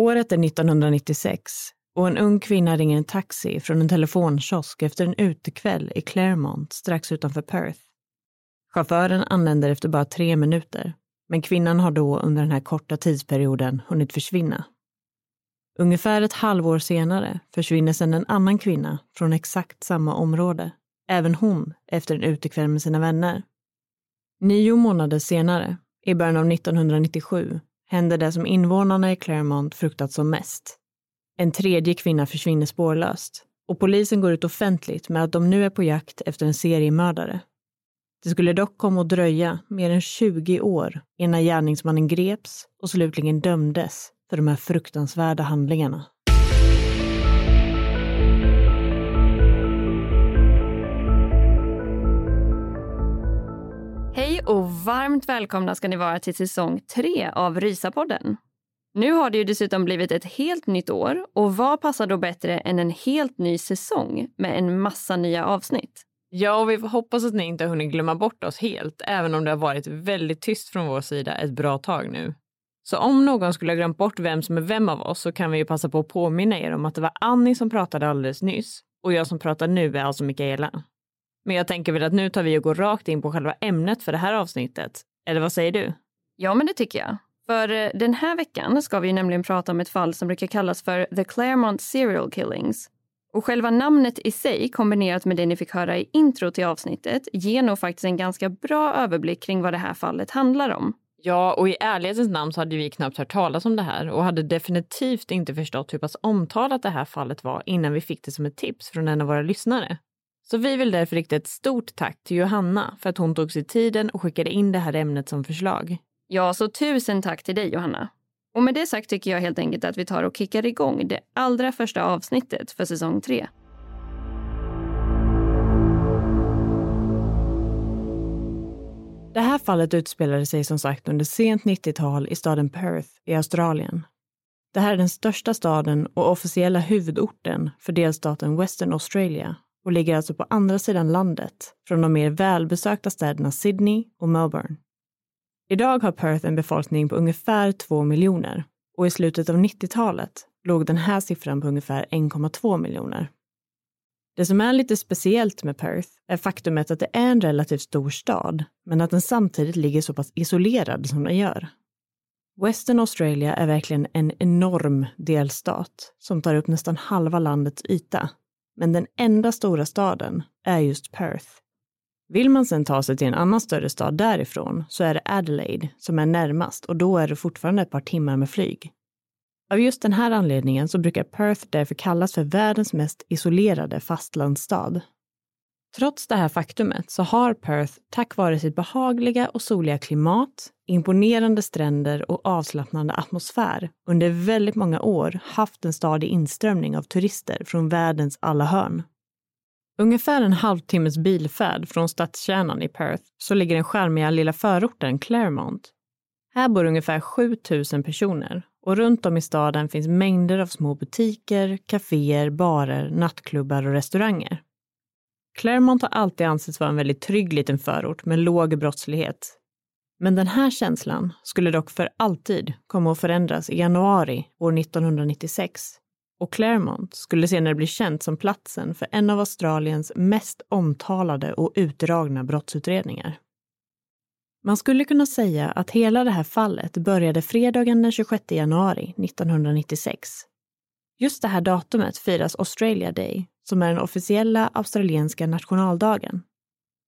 Året är 1996 och en ung kvinna ringer en taxi från en telefonkiosk efter en utekväll i Claremont strax utanför Perth. Chauffören anländer efter bara tre minuter, men kvinnan har då under den här korta tidsperioden hunnit försvinna. Ungefär ett halvår senare försvinner sedan en annan kvinna från exakt samma område, även hon efter en utekväll med sina vänner. Nio månader senare, i början av 1997, händer det som invånarna i Claremont fruktat som mest. En tredje kvinna försvinner spårlöst och polisen går ut offentligt med att de nu är på jakt efter en seriemördare. Det skulle dock komma att dröja mer än 20 år innan gärningsmannen greps och slutligen dömdes för de här fruktansvärda handlingarna. Hej och varmt välkomna ska ni vara till säsong 3 av Rysapodden. Nu har det ju dessutom blivit ett helt nytt år och vad passar då bättre än en helt ny säsong med en massa nya avsnitt? Ja, och vi hoppas att ni inte har hunnit glömma bort oss helt, även om det har varit väldigt tyst från vår sida ett bra tag nu. Så om någon skulle ha glömt bort vem som är vem av oss så kan vi ju passa på att påminna er om att det var Annie som pratade alldeles nyss och jag som pratar nu är alltså Mikaela. Men jag tänker väl att nu tar vi och går rakt in på själva ämnet för det här avsnittet. Eller vad säger du? Ja, men det tycker jag. För eh, den här veckan ska vi nämligen prata om ett fall som brukar kallas för The Claremont Serial Killings. Och själva namnet i sig kombinerat med det ni fick höra i intro till avsnittet ger nog faktiskt en ganska bra överblick kring vad det här fallet handlar om. Ja, och i ärlighetens namn så hade vi knappt hört talas om det här och hade definitivt inte förstått hur pass omtalat det här fallet var innan vi fick det som ett tips från en av våra lyssnare. Så vi vill därför rikta ett stort tack till Johanna för att hon tog sig tiden och skickade in det här ämnet som förslag. Ja, så tusen tack till dig Johanna. Och med det sagt tycker jag helt enkelt att vi tar och kickar igång det allra första avsnittet för säsong 3. Det här fallet utspelade sig som sagt under sent 90-tal i staden Perth i Australien. Det här är den största staden och officiella huvudorten för delstaten Western Australia och ligger alltså på andra sidan landet från de mer välbesökta städerna Sydney och Melbourne. Idag har Perth en befolkning på ungefär 2 miljoner och i slutet av 90-talet låg den här siffran på ungefär 1,2 miljoner. Det som är lite speciellt med Perth är faktumet att det är en relativt stor stad, men att den samtidigt ligger så pass isolerad som den gör. Western Australia är verkligen en enorm delstat som tar upp nästan halva landets yta. Men den enda stora staden är just Perth. Vill man sedan ta sig till en annan större stad därifrån så är det Adelaide som är närmast och då är det fortfarande ett par timmar med flyg. Av just den här anledningen så brukar Perth därför kallas för världens mest isolerade fastlandsstad. Trots det här faktumet så har Perth tack vare sitt behagliga och soliga klimat, imponerande stränder och avslappnande atmosfär under väldigt många år haft en stadig inströmning av turister från världens alla hörn. Ungefär en halvtimmes bilfärd från stadskärnan i Perth så ligger den charmiga lilla förorten Claremont. Här bor ungefär 7000 personer och runt om i staden finns mängder av små butiker, kaféer, barer, nattklubbar och restauranger. Claremont har alltid ansetts vara en väldigt trygg liten förort med låg brottslighet. Men den här känslan skulle dock för alltid komma att förändras i januari år 1996 och Claremont skulle senare bli känt som platsen för en av Australiens mest omtalade och utdragna brottsutredningar. Man skulle kunna säga att hela det här fallet började fredagen den 26 januari 1996. Just det här datumet firas Australia Day, som är den officiella australienska nationaldagen.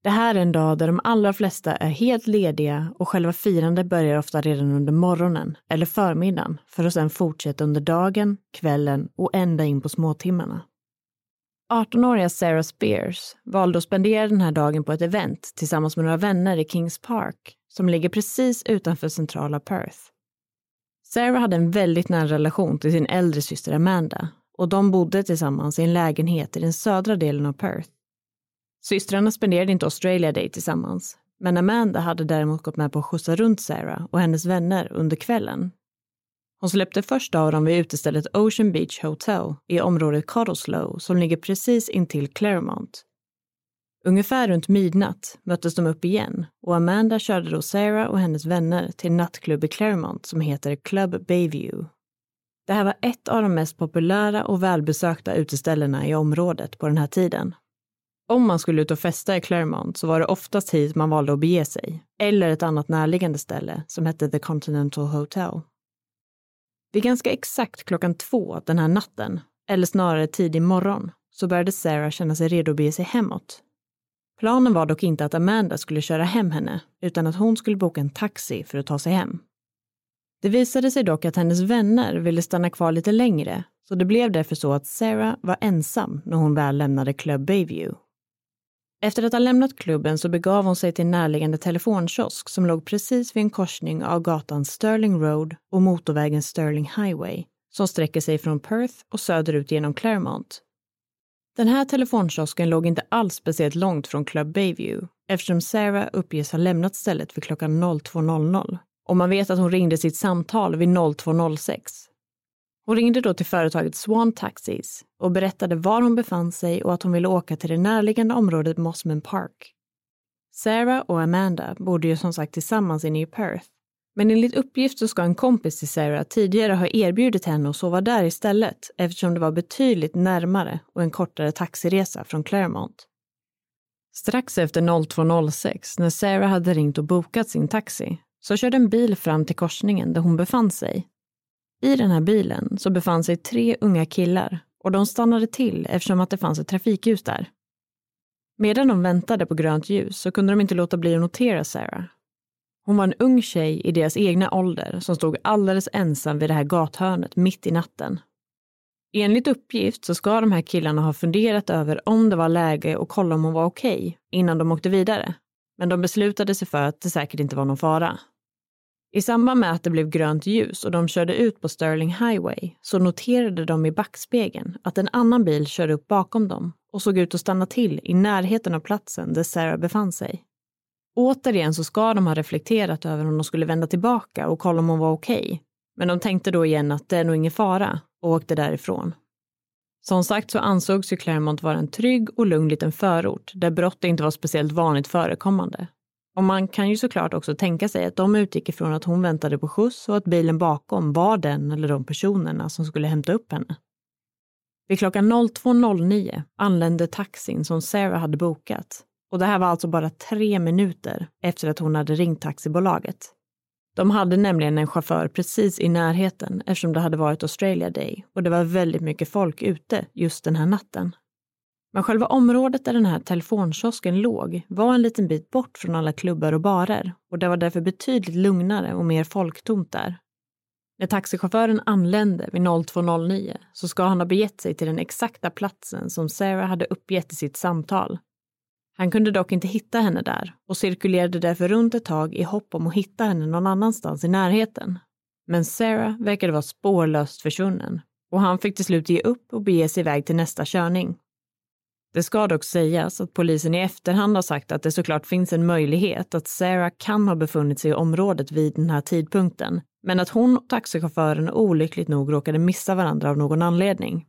Det här är en dag där de allra flesta är helt lediga och själva firandet börjar ofta redan under morgonen eller förmiddagen för att sedan fortsätta under dagen, kvällen och ända in på småtimmarna. 18-åriga Sarah Spears valde att spendera den här dagen på ett event tillsammans med några vänner i Kings Park som ligger precis utanför centrala Perth. Sarah hade en väldigt nära relation till sin äldre syster Amanda och de bodde tillsammans i en lägenhet i den södra delen av Perth. Systrarna spenderade inte Australia Day tillsammans, men Amanda hade däremot gått med på att skjutsa runt Sarah och hennes vänner under kvällen. Hon släppte först av dem vid utestället Ocean Beach Hotel i området Cottesloe som ligger precis intill Claremont. Ungefär runt midnatt möttes de upp igen och Amanda körde då Sarah och hennes vänner till en nattklubb i Claremont som heter Club Bayview. Det här var ett av de mest populära och välbesökta uteställena i området på den här tiden om man skulle ut och festa i Claremont så var det oftast hit man valde att bege sig, eller ett annat närliggande ställe som hette The Continental Hotel. Vid ganska exakt klockan två den här natten, eller snarare tidig morgon, så började Sarah känna sig redo att bege sig hemåt. Planen var dock inte att Amanda skulle köra hem henne, utan att hon skulle boka en taxi för att ta sig hem. Det visade sig dock att hennes vänner ville stanna kvar lite längre, så det blev därför så att Sarah var ensam när hon väl lämnade Club Bayview efter att ha lämnat klubben så begav hon sig till närliggande telefonkiosk som låg precis vid en korsning av gatan Sterling Road och motorvägen Sterling Highway som sträcker sig från Perth och söderut genom Claremont. Den här telefonkiosken låg inte alls speciellt långt från Club Bayview eftersom Sarah uppges ha lämnat stället vid klockan 02.00 och man vet att hon ringde sitt samtal vid 02.06 hon ringde då till företaget Swan Taxis och berättade var hon befann sig och att hon ville åka till det närliggande området Mossman Park. Sarah och Amanda bodde ju som sagt tillsammans inne i Perth. Men enligt uppgift så ska en kompis till Sarah tidigare ha erbjudit henne att sova där istället eftersom det var betydligt närmare och en kortare taxiresa från Claremont. Strax efter 02.06, när Sarah hade ringt och bokat sin taxi, så körde en bil fram till korsningen där hon befann sig i den här bilen så befann sig tre unga killar och de stannade till eftersom att det fanns ett trafikljus där. Medan de väntade på grönt ljus så kunde de inte låta bli att notera Sarah. Hon var en ung tjej i deras egna ålder som stod alldeles ensam vid det här gathörnet mitt i natten. Enligt uppgift så ska de här killarna ha funderat över om det var läge att kolla om hon var okej okay innan de åkte vidare. Men de beslutade sig för att det säkert inte var någon fara. I samband med att det blev grönt ljus och de körde ut på Sterling Highway så noterade de i backspegeln att en annan bil körde upp bakom dem och såg ut att stanna till i närheten av platsen där Sarah befann sig. Återigen så ska de ha reflekterat över om de skulle vända tillbaka och kolla om hon var okej. Okay. Men de tänkte då igen att det är nog ingen fara och åkte därifrån. Som sagt så ansågs ju Claremont vara en trygg och lugn liten förort där brott inte var speciellt vanligt förekommande och man kan ju såklart också tänka sig att de utgick ifrån att hon väntade på skjuts och att bilen bakom var den eller de personerna som skulle hämta upp henne. Vid klockan 02.09 anlände taxin som Sarah hade bokat och det här var alltså bara tre minuter efter att hon hade ringt taxibolaget. De hade nämligen en chaufför precis i närheten eftersom det hade varit Australia Day och det var väldigt mycket folk ute just den här natten. Men själva området där den här telefonkiosken låg var en liten bit bort från alla klubbar och barer och det var därför betydligt lugnare och mer folktomt där. När taxichauffören anlände vid 02.09 så ska han ha begett sig till den exakta platsen som Sarah hade uppgett i sitt samtal. Han kunde dock inte hitta henne där och cirkulerade därför runt ett tag i hopp om att hitta henne någon annanstans i närheten. Men Sarah verkade vara spårlöst försvunnen och han fick till slut ge upp och bege sig iväg till nästa körning. Det ska dock sägas att polisen i efterhand har sagt att det såklart finns en möjlighet att Sarah kan ha befunnit sig i området vid den här tidpunkten, men att hon och taxichauffören olyckligt nog råkade missa varandra av någon anledning.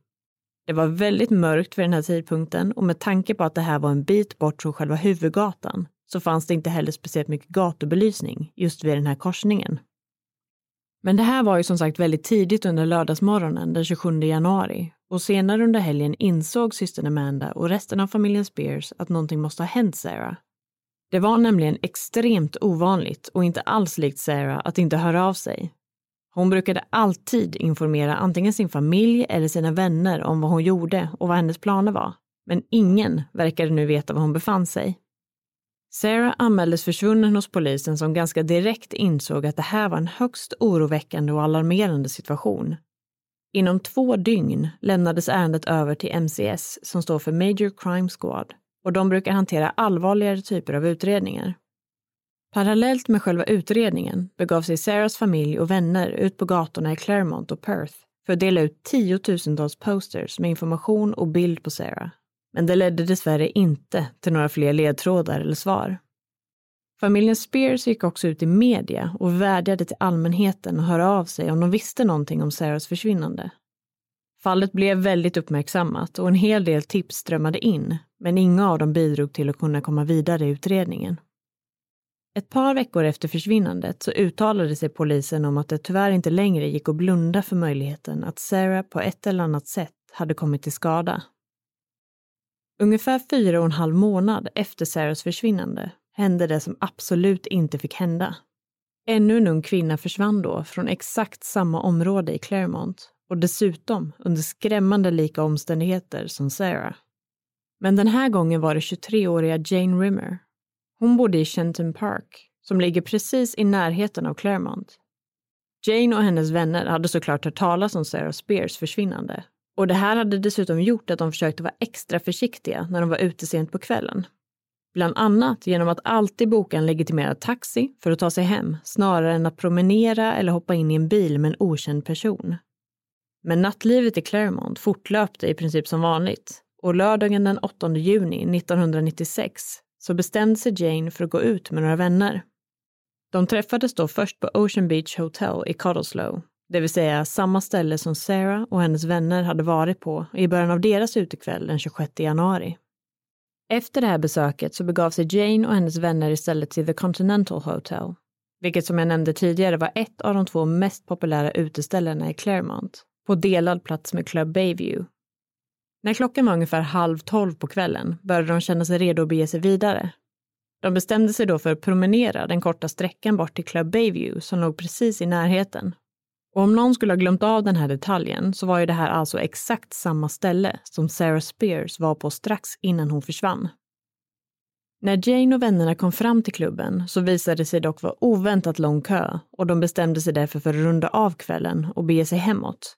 Det var väldigt mörkt vid den här tidpunkten och med tanke på att det här var en bit bort från själva huvudgatan så fanns det inte heller speciellt mycket gatubelysning just vid den här korsningen. Men det här var ju som sagt väldigt tidigt under lördagsmorgonen den 27 januari och senare under helgen insåg systern Amanda och resten av familjen Spears att någonting måste ha hänt Sarah. Det var nämligen extremt ovanligt och inte alls likt Sarah att inte höra av sig. Hon brukade alltid informera antingen sin familj eller sina vänner om vad hon gjorde och vad hennes planer var. Men ingen verkade nu veta var hon befann sig. Sarah anmäldes försvunnen hos polisen som ganska direkt insåg att det här var en högst oroväckande och alarmerande situation. Inom två dygn lämnades ärendet över till MCS som står för Major Crime Squad och de brukar hantera allvarligare typer av utredningar. Parallellt med själva utredningen begav sig Sarahs familj och vänner ut på gatorna i Claremont och Perth för att dela ut tiotusentals posters med information och bild på Sarah men det ledde dessvärre inte till några fler ledtrådar eller svar. Familjen Spears gick också ut i media och vädjade till allmänheten att höra av sig om de visste någonting om Sarahs försvinnande. Fallet blev väldigt uppmärksammat och en hel del tips strömmade in, men inga av dem bidrog till att kunna komma vidare i utredningen. Ett par veckor efter försvinnandet så uttalade sig polisen om att det tyvärr inte längre gick att blunda för möjligheten att Sarah på ett eller annat sätt hade kommit till skada Ungefär fyra och en halv månad efter Sarahs försvinnande hände det som absolut inte fick hända. Ännu en ung kvinna försvann då från exakt samma område i Claremont och dessutom under skrämmande lika omständigheter som Sarah. Men den här gången var det 23-åriga Jane Rimmer. Hon bodde i Shenton Park, som ligger precis i närheten av Claremont. Jane och hennes vänner hade såklart hört talas om Sarah Spears försvinnande och det här hade dessutom gjort att de försökte vara extra försiktiga när de var ute sent på kvällen. Bland annat genom att alltid boka en legitimerad taxi för att ta sig hem snarare än att promenera eller hoppa in i en bil med en okänd person. Men nattlivet i Claremont fortlöpte i princip som vanligt och lördagen den 8 juni 1996 så bestämde sig Jane för att gå ut med några vänner. De träffades då först på Ocean Beach Hotel i Cottesloe det vill säga samma ställe som Sarah och hennes vänner hade varit på i början av deras utekväll den 26 januari. Efter det här besöket så begav sig Jane och hennes vänner istället till The Continental Hotel, vilket som jag nämnde tidigare var ett av de två mest populära uteställena i Claremont, på delad plats med Club Bayview. När klockan var ungefär halv tolv på kvällen började de känna sig redo att bege sig vidare. De bestämde sig då för att promenera den korta sträckan bort till Club Bayview som låg precis i närheten och om någon skulle ha glömt av den här detaljen så var ju det här alltså exakt samma ställe som Sarah Spears var på strax innan hon försvann. När Jane och vännerna kom fram till klubben så visade det sig dock vara oväntat lång kö och de bestämde sig därför för att runda av kvällen och bege sig hemåt.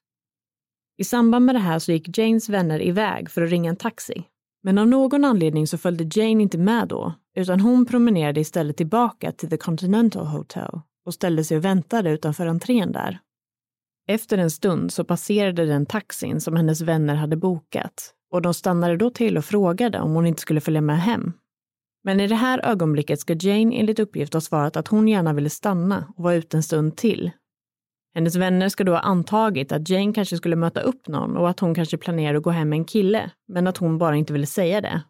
I samband med det här så gick Janes vänner iväg för att ringa en taxi. Men av någon anledning så följde Jane inte med då, utan hon promenerade istället tillbaka till The Continental Hotel och ställde sig och väntade utanför entrén där. Efter en stund så passerade den taxin som hennes vänner hade bokat och de stannade då till och frågade om hon inte skulle följa med hem. Men i det här ögonblicket ska Jane enligt uppgift ha svarat att hon gärna ville stanna och vara ute en stund till. Hennes vänner ska då ha antagit att Jane kanske skulle möta upp någon och att hon kanske planerade att gå hem med en kille, men att hon bara inte ville säga det.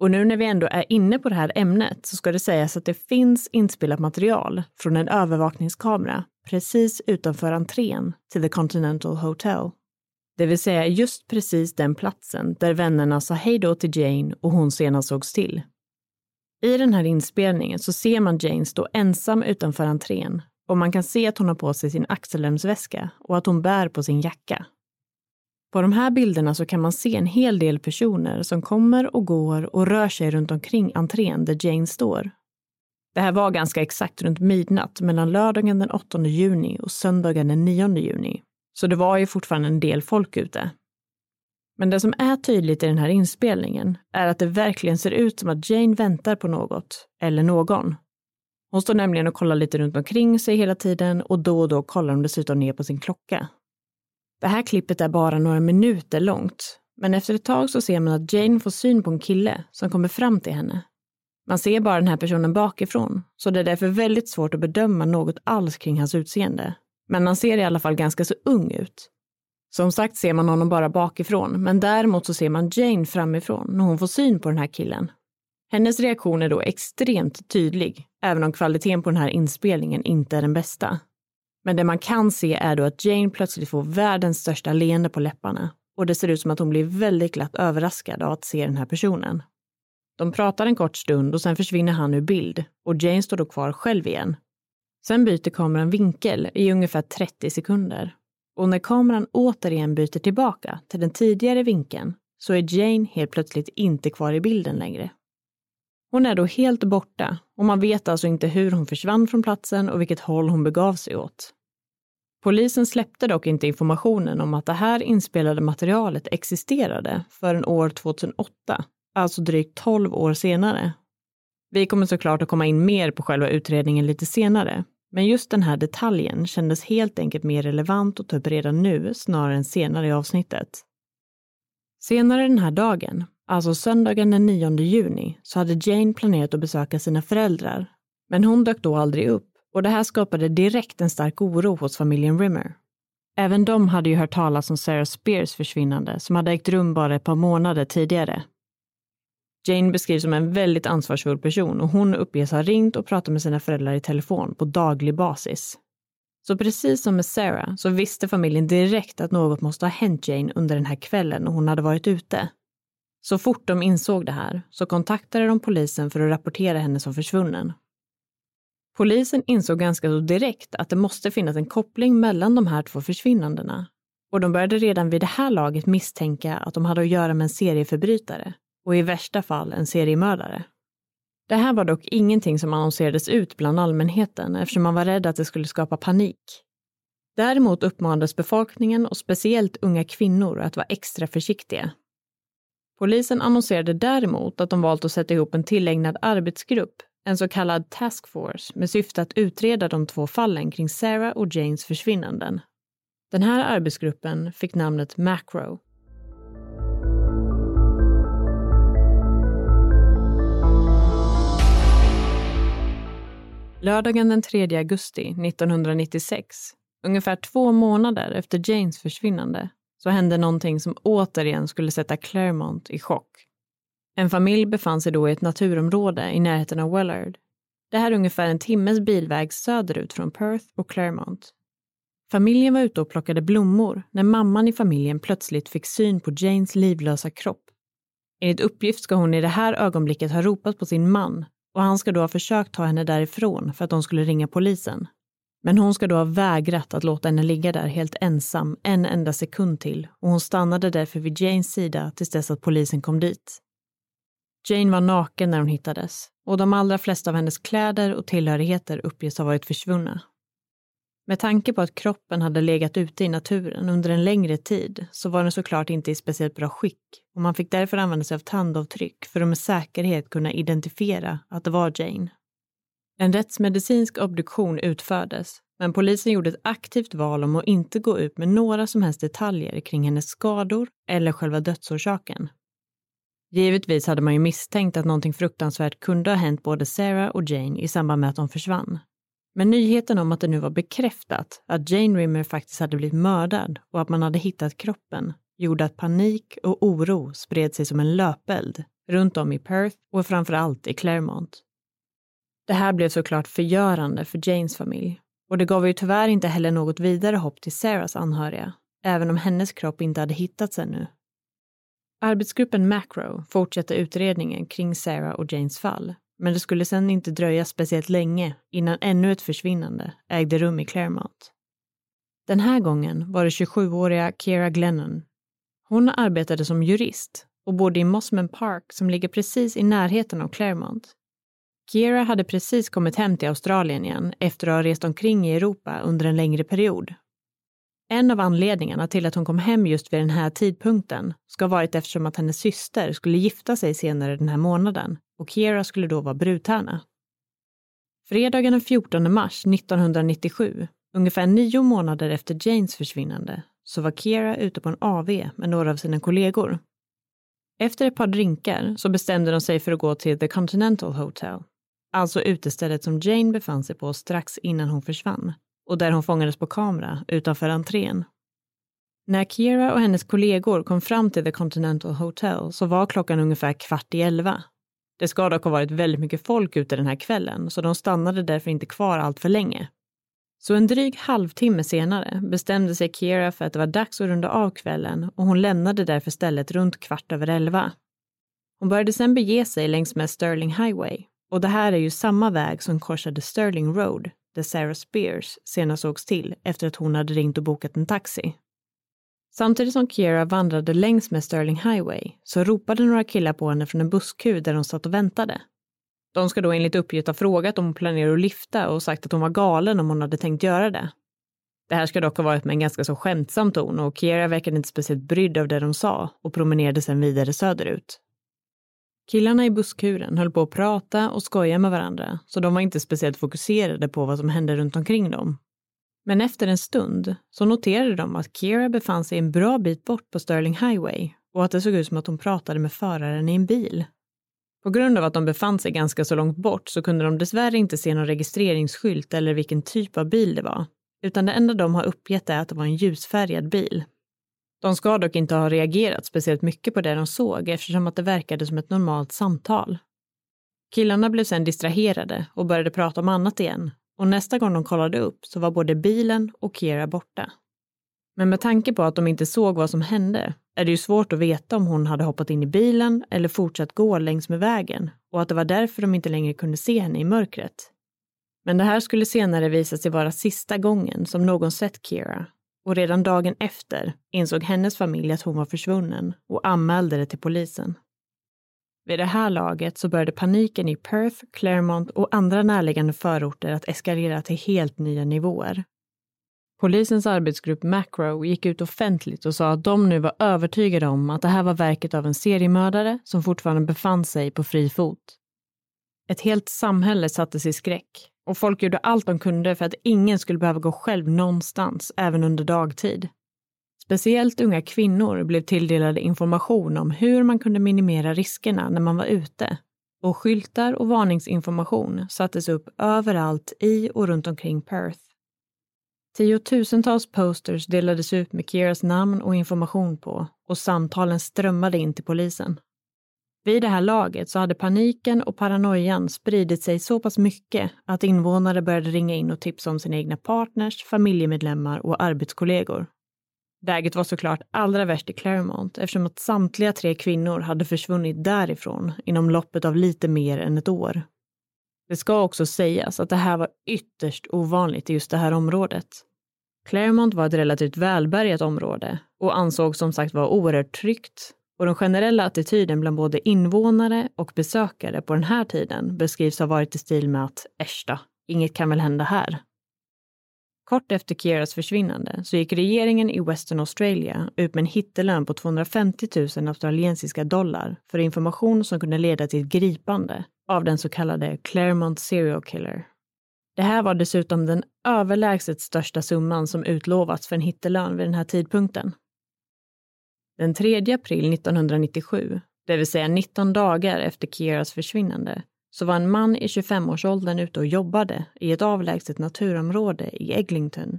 Och nu när vi ändå är inne på det här ämnet så ska det sägas att det finns inspelat material från en övervakningskamera precis utanför entrén till The Continental Hotel. Det vill säga just precis den platsen där vännerna sa hej då till Jane och hon senast sågs till. I den här inspelningen så ser man Jane stå ensam utanför entrén och man kan se att hon har på sig sin axelremsväska och att hon bär på sin jacka. På de här bilderna så kan man se en hel del personer som kommer och går och rör sig runt omkring entrén där Jane står. Det här var ganska exakt runt midnatt mellan lördagen den 8 juni och söndagen den 9 juni. Så det var ju fortfarande en del folk ute. Men det som är tydligt i den här inspelningen är att det verkligen ser ut som att Jane väntar på något, eller någon. Hon står nämligen och kollar lite runt omkring sig hela tiden och då och då kollar hon dessutom ner på sin klocka. Det här klippet är bara några minuter långt, men efter ett tag så ser man att Jane får syn på en kille som kommer fram till henne. Man ser bara den här personen bakifrån, så det är därför väldigt svårt att bedöma något alls kring hans utseende. Men han ser i alla fall ganska så ung ut. Som sagt ser man honom bara bakifrån, men däremot så ser man Jane framifrån när hon får syn på den här killen. Hennes reaktion är då extremt tydlig, även om kvaliteten på den här inspelningen inte är den bästa. Men det man kan se är då att Jane plötsligt får världens största leende på läpparna och det ser ut som att hon blir väldigt glatt överraskad av att se den här personen. De pratar en kort stund och sen försvinner han ur bild och Jane står då kvar själv igen. Sen byter kameran vinkel i ungefär 30 sekunder. Och när kameran återigen byter tillbaka till den tidigare vinkeln så är Jane helt plötsligt inte kvar i bilden längre. Hon är då helt borta och man vet alltså inte hur hon försvann från platsen och vilket håll hon begav sig åt. Polisen släppte dock inte informationen om att det här inspelade materialet existerade förrän år 2008, alltså drygt 12 år senare. Vi kommer såklart att komma in mer på själva utredningen lite senare, men just den här detaljen kändes helt enkelt mer relevant att ta upp redan nu snarare än senare i avsnittet. Senare den här dagen, alltså söndagen den 9 juni, så hade Jane planerat att besöka sina föräldrar. Men hon dök då aldrig upp och det här skapade direkt en stark oro hos familjen Rimmer. Även de hade ju hört talas om Sarah Spears försvinnande som hade ägt rum bara ett par månader tidigare. Jane beskrivs som en väldigt ansvarsfull person och hon uppges ha ringt och pratat med sina föräldrar i telefon på daglig basis. Så precis som med Sarah så visste familjen direkt att något måste ha hänt Jane under den här kvällen när hon hade varit ute. Så fort de insåg det här så kontaktade de polisen för att rapportera henne som försvunnen. Polisen insåg ganska så direkt att det måste finnas en koppling mellan de här två försvinnandena och de började redan vid det här laget misstänka att de hade att göra med en serieförbrytare och i värsta fall en seriemördare. Det här var dock ingenting som annonserades ut bland allmänheten eftersom man var rädd att det skulle skapa panik. Däremot uppmanades befolkningen och speciellt unga kvinnor att vara extra försiktiga. Polisen annonserade däremot att de valt att sätta ihop en tillägnad arbetsgrupp, en så kallad task force, med syfte att utreda de två fallen kring Sarah och Janes försvinnanden. Den här arbetsgruppen fick namnet Macro Lördagen den 3 augusti 1996, ungefär två månader efter Janes försvinnande, så hände någonting som återigen skulle sätta Claremont i chock. En familj befann sig då i ett naturområde i närheten av Wellard. Det här är ungefär en timmes bilväg söderut från Perth och Claremont. Familjen var ute och plockade blommor när mamman i familjen plötsligt fick syn på Janes livlösa kropp. Enligt uppgift ska hon i det här ögonblicket ha ropat på sin man och han ska då ha försökt ta henne därifrån för att de skulle ringa polisen. Men hon ska då ha vägrat att låta henne ligga där helt ensam en enda sekund till och hon stannade därför vid Janes sida tills dess att polisen kom dit. Jane var naken när hon hittades och de allra flesta av hennes kläder och tillhörigheter uppges ha varit försvunna. Med tanke på att kroppen hade legat ute i naturen under en längre tid så var den såklart inte i speciellt bra skick och man fick därför använda sig av tandavtryck för att med säkerhet kunna identifiera att det var Jane. En rättsmedicinsk obduktion utfördes men polisen gjorde ett aktivt val om att inte gå ut med några som helst detaljer kring hennes skador eller själva dödsorsaken. Givetvis hade man ju misstänkt att någonting fruktansvärt kunde ha hänt både Sarah och Jane i samband med att de försvann. Men nyheten om att det nu var bekräftat att Jane Rimmer faktiskt hade blivit mördad och att man hade hittat kroppen gjorde att panik och oro spred sig som en löpeld runt om i Perth och framför allt i Claremont. Det här blev såklart förgörande för Janes familj och det gav ju tyvärr inte heller något vidare hopp till Sarahs anhöriga, även om hennes kropp inte hade hittats ännu. Arbetsgruppen Macro fortsatte utredningen kring Sarah och Janes fall men det skulle sedan inte dröja speciellt länge innan ännu ett försvinnande ägde rum i Claremont. Den här gången var det 27-åriga Kira Glennon. Hon arbetade som jurist och bodde i Mossman Park som ligger precis i närheten av Claremont. Kira hade precis kommit hem till Australien igen efter att ha rest omkring i Europa under en längre period. En av anledningarna till att hon kom hem just vid den här tidpunkten ska ha varit eftersom att hennes syster skulle gifta sig senare den här månaden och Kiera skulle då vara brudtärna. Fredagen den 14 mars 1997, ungefär nio månader efter Janes försvinnande, så var Kiera ute på en AV med några av sina kollegor. Efter ett par drinkar så bestämde de sig för att gå till The Continental Hotel, alltså utestället som Jane befann sig på strax innan hon försvann och där hon fångades på kamera utanför entrén. När Kiera och hennes kollegor kom fram till The Continental Hotel så var klockan ungefär kvart i elva Det ska dock ha varit väldigt mycket folk ute den här kvällen, så de stannade därför inte kvar allt för länge. Så en dryg halvtimme senare bestämde sig Kira för att det var dags att runda av kvällen och hon lämnade därför stället runt kvart över elva. Hon började sedan bege sig längs med Sterling Highway och det här är ju samma väg som korsade Sterling Road där Sarah Spears senast sågs till efter att hon hade ringt och bokat en taxi. Samtidigt som Kiera vandrade längs med Sterling Highway så ropade några killar på henne från en busskur där de satt och väntade. De ska då enligt uppgift ha frågat om hon planerar att lyfta och sagt att hon var galen om hon hade tänkt göra det. Det här ska dock ha varit med en ganska så skämtsam ton och Kiera verkade inte speciellt brydd av det de sa och promenerade sedan vidare söderut. Killarna i busskuren höll på att prata och skoja med varandra, så de var inte speciellt fokuserade på vad som hände runt omkring dem. Men efter en stund så noterade de att Kira befann sig en bra bit bort på Sterling Highway och att det såg ut som att hon pratade med föraren i en bil. På grund av att de befann sig ganska så långt bort så kunde de dessvärre inte se någon registreringsskylt eller vilken typ av bil det var, utan det enda de har uppgett är att det var en ljusfärgad bil. De ska dock inte ha reagerat speciellt mycket på det de såg eftersom att det verkade som ett normalt samtal. Killarna blev sedan distraherade och började prata om annat igen och nästa gång de kollade upp så var både bilen och Kira borta. Men med tanke på att de inte såg vad som hände är det ju svårt att veta om hon hade hoppat in i bilen eller fortsatt gå längs med vägen och att det var därför de inte längre kunde se henne i mörkret. Men det här skulle senare visa sig vara sista gången som någon sett Kira och redan dagen efter insåg hennes familj att hon var försvunnen och anmälde det till polisen. Vid det här laget så började paniken i Perth, Claremont och andra närliggande förorter att eskalera till helt nya nivåer. Polisens arbetsgrupp Macro gick ut offentligt och sa att de nu var övertygade om att det här var verket av en seriemördare som fortfarande befann sig på fri fot. Ett helt samhälle sattes i skräck och folk gjorde allt de kunde för att ingen skulle behöva gå själv någonstans, även under dagtid. Speciellt unga kvinnor blev tilldelade information om hur man kunde minimera riskerna när man var ute. Och skyltar och varningsinformation sattes upp överallt i och runt omkring Perth. Tiotusentals posters delades ut med Kieras namn och information på och samtalen strömmade in till polisen. Vid det här laget så hade paniken och paranoian spridit sig så pass mycket att invånare började ringa in och tipsa om sina egna partners, familjemedlemmar och arbetskollegor. Läget var såklart allra värst i Claremont eftersom att samtliga tre kvinnor hade försvunnit därifrån inom loppet av lite mer än ett år. Det ska också sägas att det här var ytterst ovanligt i just det här området. Claremont var ett relativt välbärgat område och ansågs som sagt vara oerhört tryggt och den generella attityden bland både invånare och besökare på den här tiden beskrivs ha varit i stil med att äsch inget kan väl hända här. Kort efter Kieras försvinnande så gick regeringen i Western Australia ut med en hittelön på 250 000 australiensiska dollar för information som kunde leda till ett gripande av den så kallade Claremont serial killer. Det här var dessutom den överlägset största summan som utlovats för en hittelön vid den här tidpunkten. Den 3 april 1997, det vill säga 19 dagar efter Kieras försvinnande, så var en man i 25-årsåldern ute och jobbade i ett avlägset naturområde i Eglinton.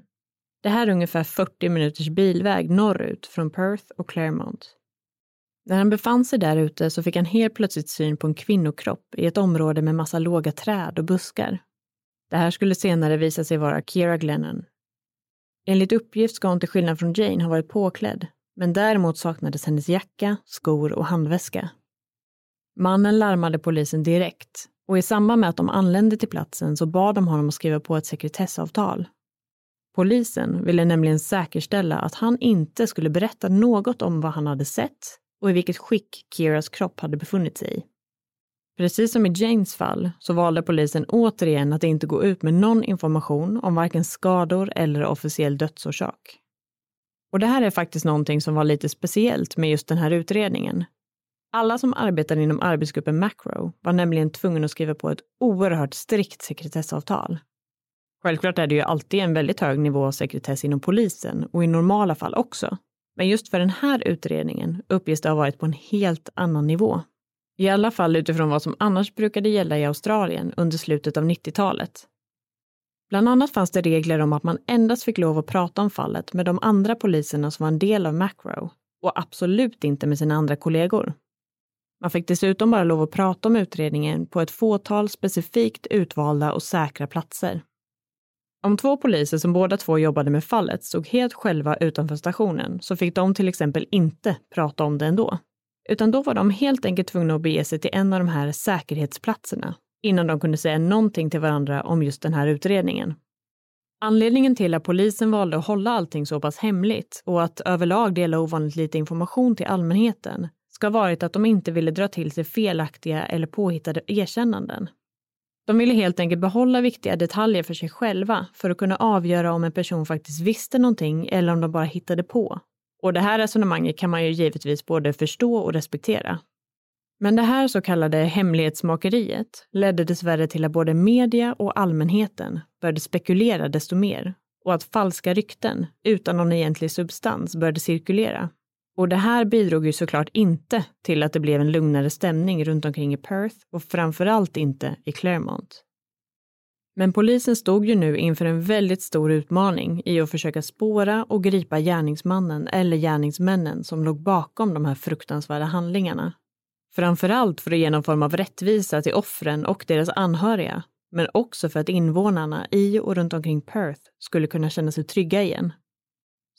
Det här är ungefär 40 minuters bilväg norrut från Perth och Claremont. När han befann sig där ute så fick han helt plötsligt syn på en kvinnokropp i ett område med massa låga träd och buskar. Det här skulle senare visa sig vara Kira Glennon. Enligt uppgift ska hon till skillnad från Jane ha varit påklädd, men däremot saknades hennes jacka, skor och handväska. Mannen larmade polisen direkt och i samband med att de anlände till platsen så bad de honom att skriva på ett sekretessavtal. Polisen ville nämligen säkerställa att han inte skulle berätta något om vad han hade sett och i vilket skick Kiras kropp hade befunnit sig i. Precis som i Janes fall så valde polisen återigen att inte gå ut med någon information om varken skador eller officiell dödsorsak. Och det här är faktiskt någonting som var lite speciellt med just den här utredningen. Alla som arbetade inom arbetsgruppen Macro var nämligen tvungna att skriva på ett oerhört strikt sekretessavtal. Självklart är det ju alltid en väldigt hög nivå av sekretess inom polisen och i normala fall också. Men just för den här utredningen uppges det ha varit på en helt annan nivå. I alla fall utifrån vad som annars brukade gälla i Australien under slutet av 90-talet. Bland annat fanns det regler om att man endast fick lov att prata om fallet med de andra poliserna som var en del av Macro och absolut inte med sina andra kollegor. Man fick dessutom bara lov att prata om utredningen på ett fåtal specifikt utvalda och säkra platser. Om två poliser som båda två jobbade med fallet stod helt själva utanför stationen så fick de till exempel inte prata om det ändå. Utan då var de helt enkelt tvungna att bege sig till en av de här säkerhetsplatserna innan de kunde säga någonting till varandra om just den här utredningen. Anledningen till att polisen valde att hålla allting så pass hemligt och att överlag dela ovanligt lite information till allmänheten ska ha varit att de inte ville dra till sig felaktiga eller påhittade erkännanden. De ville helt enkelt behålla viktiga detaljer för sig själva för att kunna avgöra om en person faktiskt visste någonting eller om de bara hittade på. Och det här resonemanget kan man ju givetvis både förstå och respektera. Men det här så kallade hemlighetsmakeriet ledde dessvärre till att både media och allmänheten började spekulera desto mer och att falska rykten utan någon egentlig substans började cirkulera. Och det här bidrog ju såklart inte till att det blev en lugnare stämning runt omkring i Perth och framförallt inte i Claremont. Men polisen stod ju nu inför en väldigt stor utmaning i att försöka spåra och gripa gärningsmannen eller gärningsmännen som låg bakom de här fruktansvärda handlingarna. Framförallt för att ge någon form av rättvisa till offren och deras anhöriga, men också för att invånarna i och runt omkring Perth skulle kunna känna sig trygga igen.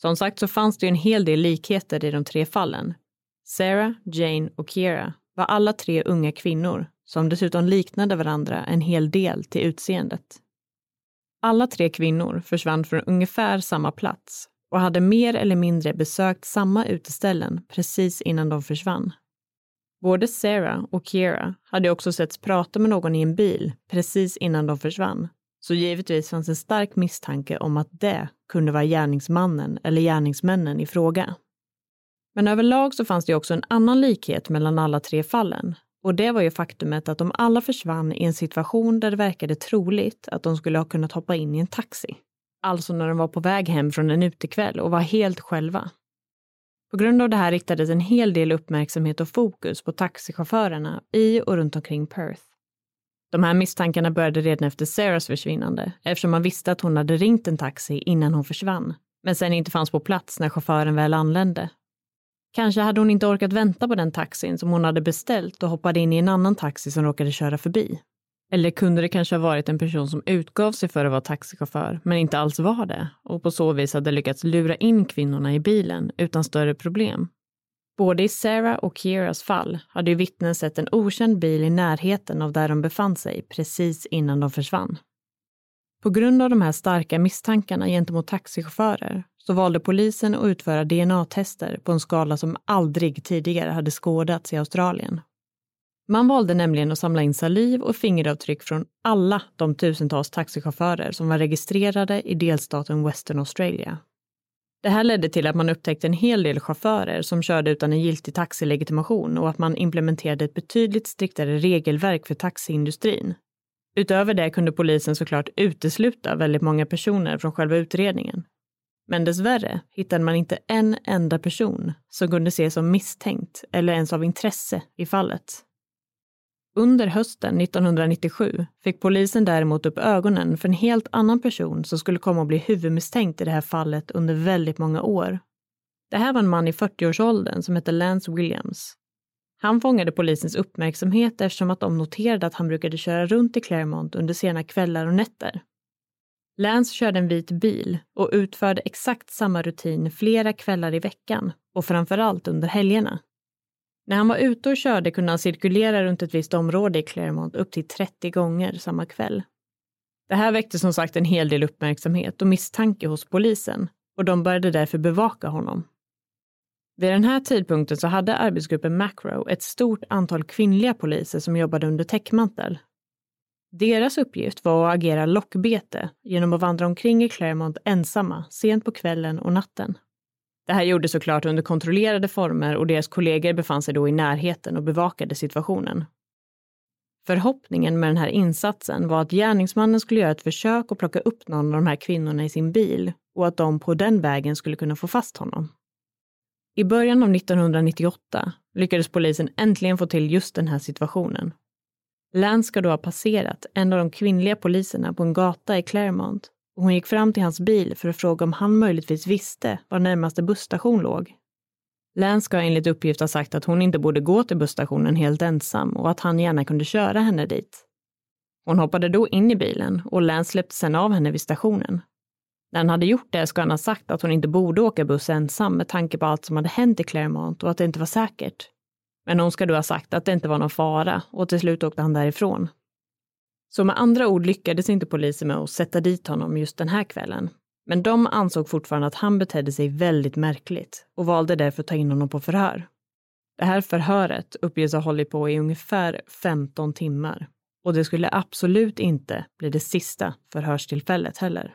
Som sagt så fanns det ju en hel del likheter i de tre fallen. Sarah, Jane och Kiera var alla tre unga kvinnor som dessutom liknade varandra en hel del till utseendet. Alla tre kvinnor försvann från ungefär samma plats och hade mer eller mindre besökt samma uteställen precis innan de försvann. Både Sarah och Kira hade också setts prata med någon i en bil precis innan de försvann. Så givetvis fanns en stark misstanke om att det kunde vara gärningsmannen eller gärningsmännen i fråga. Men överlag så fanns det också en annan likhet mellan alla tre fallen. Och det var ju faktumet att de alla försvann i en situation där det verkade troligt att de skulle ha kunnat hoppa in i en taxi. Alltså när de var på väg hem från en utekväll och var helt själva. På grund av det här riktades en hel del uppmärksamhet och fokus på taxichaufförerna i och runt omkring Perth. De här misstankarna började redan efter Sarahs försvinnande eftersom man visste att hon hade ringt en taxi innan hon försvann, men sen inte fanns på plats när chauffören väl anlände. Kanske hade hon inte orkat vänta på den taxin som hon hade beställt och hoppade in i en annan taxi som råkade köra förbi. Eller kunde det kanske ha varit en person som utgav sig för att vara taxichaufför, men inte alls var det och på så vis hade lyckats lura in kvinnorna i bilen utan större problem. Både i Sarah och Kieras fall hade ju vittnen sett en okänd bil i närheten av där de befann sig precis innan de försvann. På grund av de här starka misstankarna gentemot taxichaufförer så valde polisen att utföra DNA-tester på en skala som aldrig tidigare hade skådats i Australien man valde nämligen att samla in saliv och fingeravtryck från alla de tusentals taxichaufförer som var registrerade i delstaten Western Australia. Det här ledde till att man upptäckte en hel del chaufförer som körde utan en giltig taxilegitimation och att man implementerade ett betydligt striktare regelverk för taxiindustrin. Utöver det kunde polisen såklart utesluta väldigt många personer från själva utredningen. Men dessvärre hittade man inte en enda person som kunde ses som misstänkt eller ens av intresse i fallet. Under hösten 1997 fick polisen däremot upp ögonen för en helt annan person som skulle komma att bli huvudmisstänkt i det här fallet under väldigt många år. Det här var en man i 40-årsåldern som hette Lance Williams. Han fångade polisens uppmärksamhet eftersom att de noterade att han brukade köra runt i Claremont under sena kvällar och nätter. Lance körde en vit bil och utförde exakt samma rutin flera kvällar i veckan och framförallt under helgerna. När han var ute och körde kunde han cirkulera runt ett visst område i Claremont upp till 30 gånger samma kväll. Det här väckte som sagt en hel del uppmärksamhet och misstanke hos polisen och de började därför bevaka honom. Vid den här tidpunkten så hade arbetsgruppen Macro ett stort antal kvinnliga poliser som jobbade under täckmantel. Deras uppgift var att agera lockbete genom att vandra omkring i Claremont ensamma sent på kvällen och natten. Det här gjordes såklart under kontrollerade former och deras kollegor befann sig då i närheten och bevakade situationen. Förhoppningen med den här insatsen var att gärningsmannen skulle göra ett försök att plocka upp någon av de här kvinnorna i sin bil och att de på den vägen skulle kunna få fast honom. I början av 1998 lyckades polisen äntligen få till just den här situationen. Lance ska då ha passerat en av de kvinnliga poliserna på en gata i Claremont och hon gick fram till hans bil för att fråga om han möjligtvis visste var närmaste busstation låg. Lance ska enligt uppgift ha sagt att hon inte borde gå till busstationen helt ensam och att han gärna kunde köra henne dit. Hon hoppade då in i bilen och Lance släppte sedan av henne vid stationen. När han hade gjort det ska han ha sagt att hon inte borde åka buss ensam med tanke på allt som hade hänt i Claremont och att det inte var säkert. Men hon ska då ha sagt att det inte var någon fara och till slut åkte han därifrån. Så med andra ord lyckades inte polisen med att sätta dit honom just den här kvällen. Men de ansåg fortfarande att han betedde sig väldigt märkligt och valde därför att ta in honom på förhör. Det här förhöret uppges ha hållit på i ungefär 15 timmar och det skulle absolut inte bli det sista förhörstillfället heller.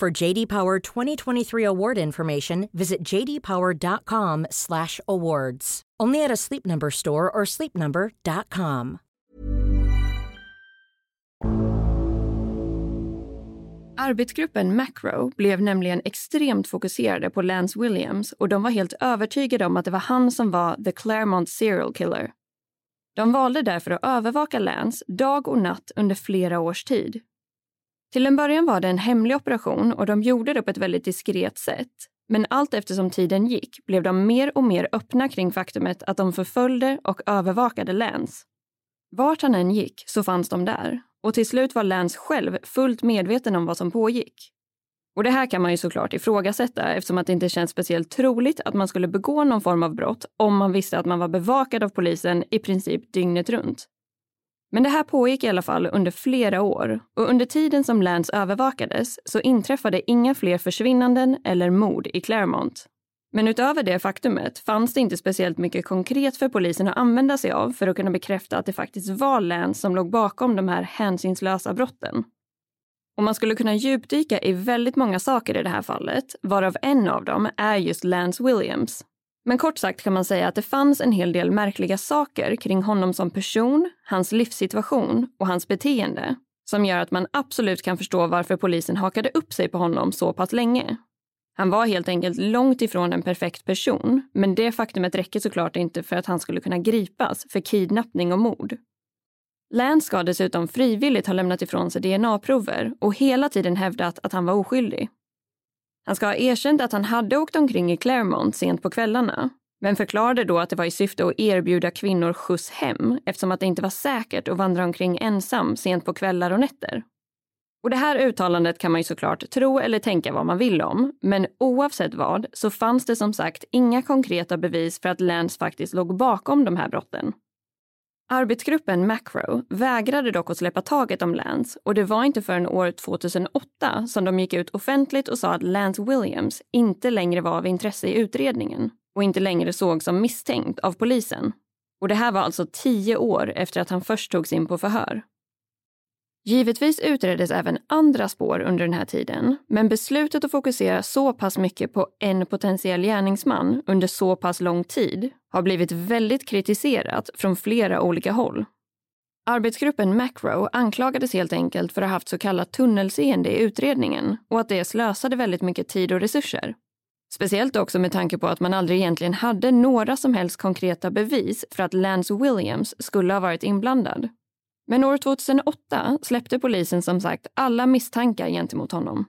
For JD Power 2023 award information, visit jdpower.com/awards. Only at a Sleep Number store or sleepnumber.com. Arbetsgruppen Macro blev nämligen extremt fokuserade på Lance Williams och de var helt övertygade om att det var han som var the Claremont serial killer. De valde därför att övervaka Lance dag och natt under flera års tid. Till en början var det en hemlig operation och de gjorde det på ett väldigt diskret sätt. Men allt eftersom tiden gick blev de mer och mer öppna kring faktumet att de förföljde och övervakade Lance. Vart han än gick så fanns de där och till slut var Lance själv fullt medveten om vad som pågick. Och det här kan man ju såklart ifrågasätta eftersom att det inte känns speciellt troligt att man skulle begå någon form av brott om man visste att man var bevakad av polisen i princip dygnet runt. Men det här pågick i alla fall under flera år och under tiden som Lance övervakades så inträffade inga fler försvinnanden eller mord i Claremont. Men utöver det faktumet fanns det inte speciellt mycket konkret för polisen att använda sig av för att kunna bekräfta att det faktiskt var Lance som låg bakom de här hänsynslösa brotten. Och man skulle kunna djupdyka i väldigt många saker i det här fallet, varav en av dem är just Lance Williams. Men kort sagt kan man säga att det fanns en hel del märkliga saker kring honom som person, hans livssituation och hans beteende som gör att man absolut kan förstå varför polisen hakade upp sig på honom så pass länge. Han var helt enkelt långt ifrån en perfekt person, men det faktumet räcker såklart inte för att han skulle kunna gripas för kidnappning och mord. Lance ska dessutom frivilligt ha lämnat ifrån sig DNA-prover och hela tiden hävdat att han var oskyldig. Han ska ha erkänt att han hade åkt omkring i Claremont sent på kvällarna, men förklarade då att det var i syfte att erbjuda kvinnor skjuts hem eftersom att det inte var säkert att vandra omkring ensam sent på kvällar och nätter. Och det här uttalandet kan man ju såklart tro eller tänka vad man vill om, men oavsett vad så fanns det som sagt inga konkreta bevis för att Lance faktiskt låg bakom de här brotten. Arbetsgruppen Macro vägrade dock att släppa taget om Lance och det var inte förrän år 2008 som de gick ut offentligt och sa att Lance Williams inte längre var av intresse i utredningen och inte längre sågs som misstänkt av polisen. Och det här var alltså tio år efter att han först togs in på förhör. Givetvis utreddes även andra spår under den här tiden, men beslutet att fokusera så pass mycket på en potentiell gärningsman under så pass lång tid har blivit väldigt kritiserat från flera olika håll. Arbetsgruppen Macro anklagades helt enkelt för att ha haft så kallat tunnelseende i utredningen och att det slösade väldigt mycket tid och resurser. Speciellt också med tanke på att man aldrig egentligen hade några som helst konkreta bevis för att Lance Williams skulle ha varit inblandad. Men år 2008 släppte polisen som sagt alla misstankar gentemot honom.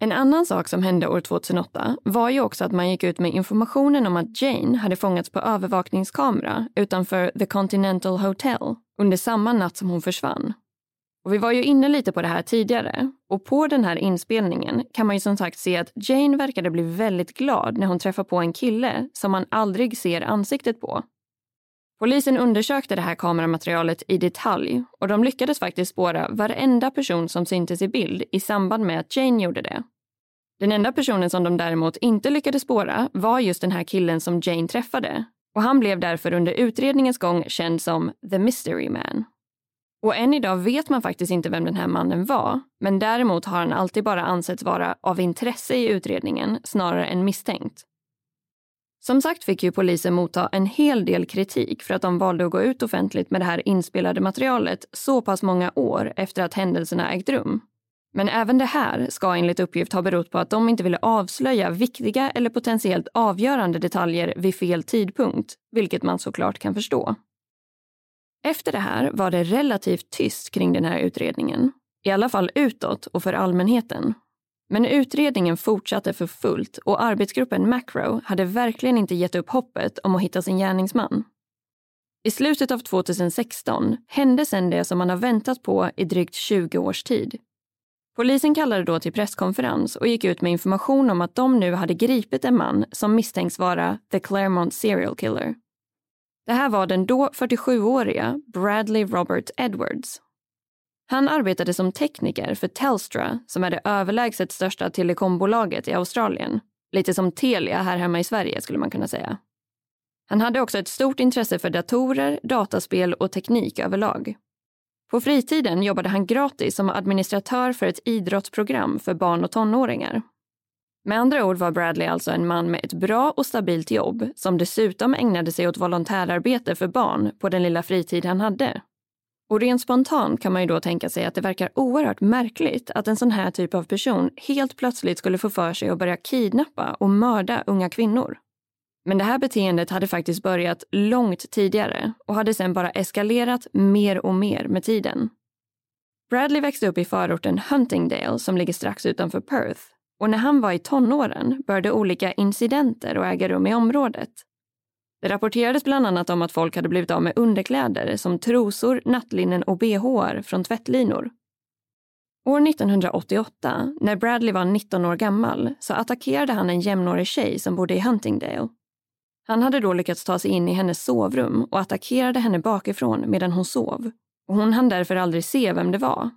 En annan sak som hände år 2008 var ju också att man gick ut med informationen om att Jane hade fångats på övervakningskamera utanför The Continental Hotel under samma natt som hon försvann. Och vi var ju inne lite på det här tidigare och på den här inspelningen kan man ju som sagt se att Jane verkade bli väldigt glad när hon träffar på en kille som man aldrig ser ansiktet på. Polisen undersökte det här kameramaterialet i detalj och de lyckades faktiskt spåra varenda person som syntes i bild i samband med att Jane gjorde det. Den enda personen som de däremot inte lyckades spåra var just den här killen som Jane träffade och han blev därför under utredningens gång känd som The Mystery Man. Och än idag vet man faktiskt inte vem den här mannen var, men däremot har han alltid bara ansetts vara av intresse i utredningen snarare än misstänkt. Som sagt fick ju polisen motta en hel del kritik för att de valde att gå ut offentligt med det här inspelade materialet så pass många år efter att händelserna ägt rum. Men även det här ska enligt uppgift ha berott på att de inte ville avslöja viktiga eller potentiellt avgörande detaljer vid fel tidpunkt, vilket man såklart kan förstå. Efter det här var det relativt tyst kring den här utredningen. I alla fall utåt och för allmänheten. Men utredningen fortsatte för fullt och arbetsgruppen Macro hade verkligen inte gett upp hoppet om att hitta sin gärningsman. I slutet av 2016 hände sen det som man har väntat på i drygt 20 års tid. Polisen kallade då till presskonferens och gick ut med information om att de nu hade gripit en man som misstänks vara the Claremont serial killer. Det här var den då 47-åriga Bradley Robert Edwards han arbetade som tekniker för Telstra som är det överlägset största telekombolaget i Australien. Lite som Telia här hemma i Sverige skulle man kunna säga. Han hade också ett stort intresse för datorer, dataspel och teknik överlag. På fritiden jobbade han gratis som administratör för ett idrottsprogram för barn och tonåringar. Med andra ord var Bradley alltså en man med ett bra och stabilt jobb som dessutom ägnade sig åt volontärarbete för barn på den lilla fritid han hade. Och rent spontant kan man ju då tänka sig att det verkar oerhört märkligt att en sån här typ av person helt plötsligt skulle få för sig att börja kidnappa och mörda unga kvinnor. Men det här beteendet hade faktiskt börjat långt tidigare och hade sen bara eskalerat mer och mer med tiden. Bradley växte upp i förorten Huntingdale som ligger strax utanför Perth och när han var i tonåren började olika incidenter att äga rum i området. Det rapporterades bland annat om att folk hade blivit av med underkläder som trosor, nattlinnen och bhar från tvättlinor. År 1988, när Bradley var 19 år gammal, så attackerade han en jämnårig tjej som bodde i Huntingdale. Han hade då lyckats ta sig in i hennes sovrum och attackerade henne bakifrån medan hon sov. Och hon hann därför aldrig se vem det var.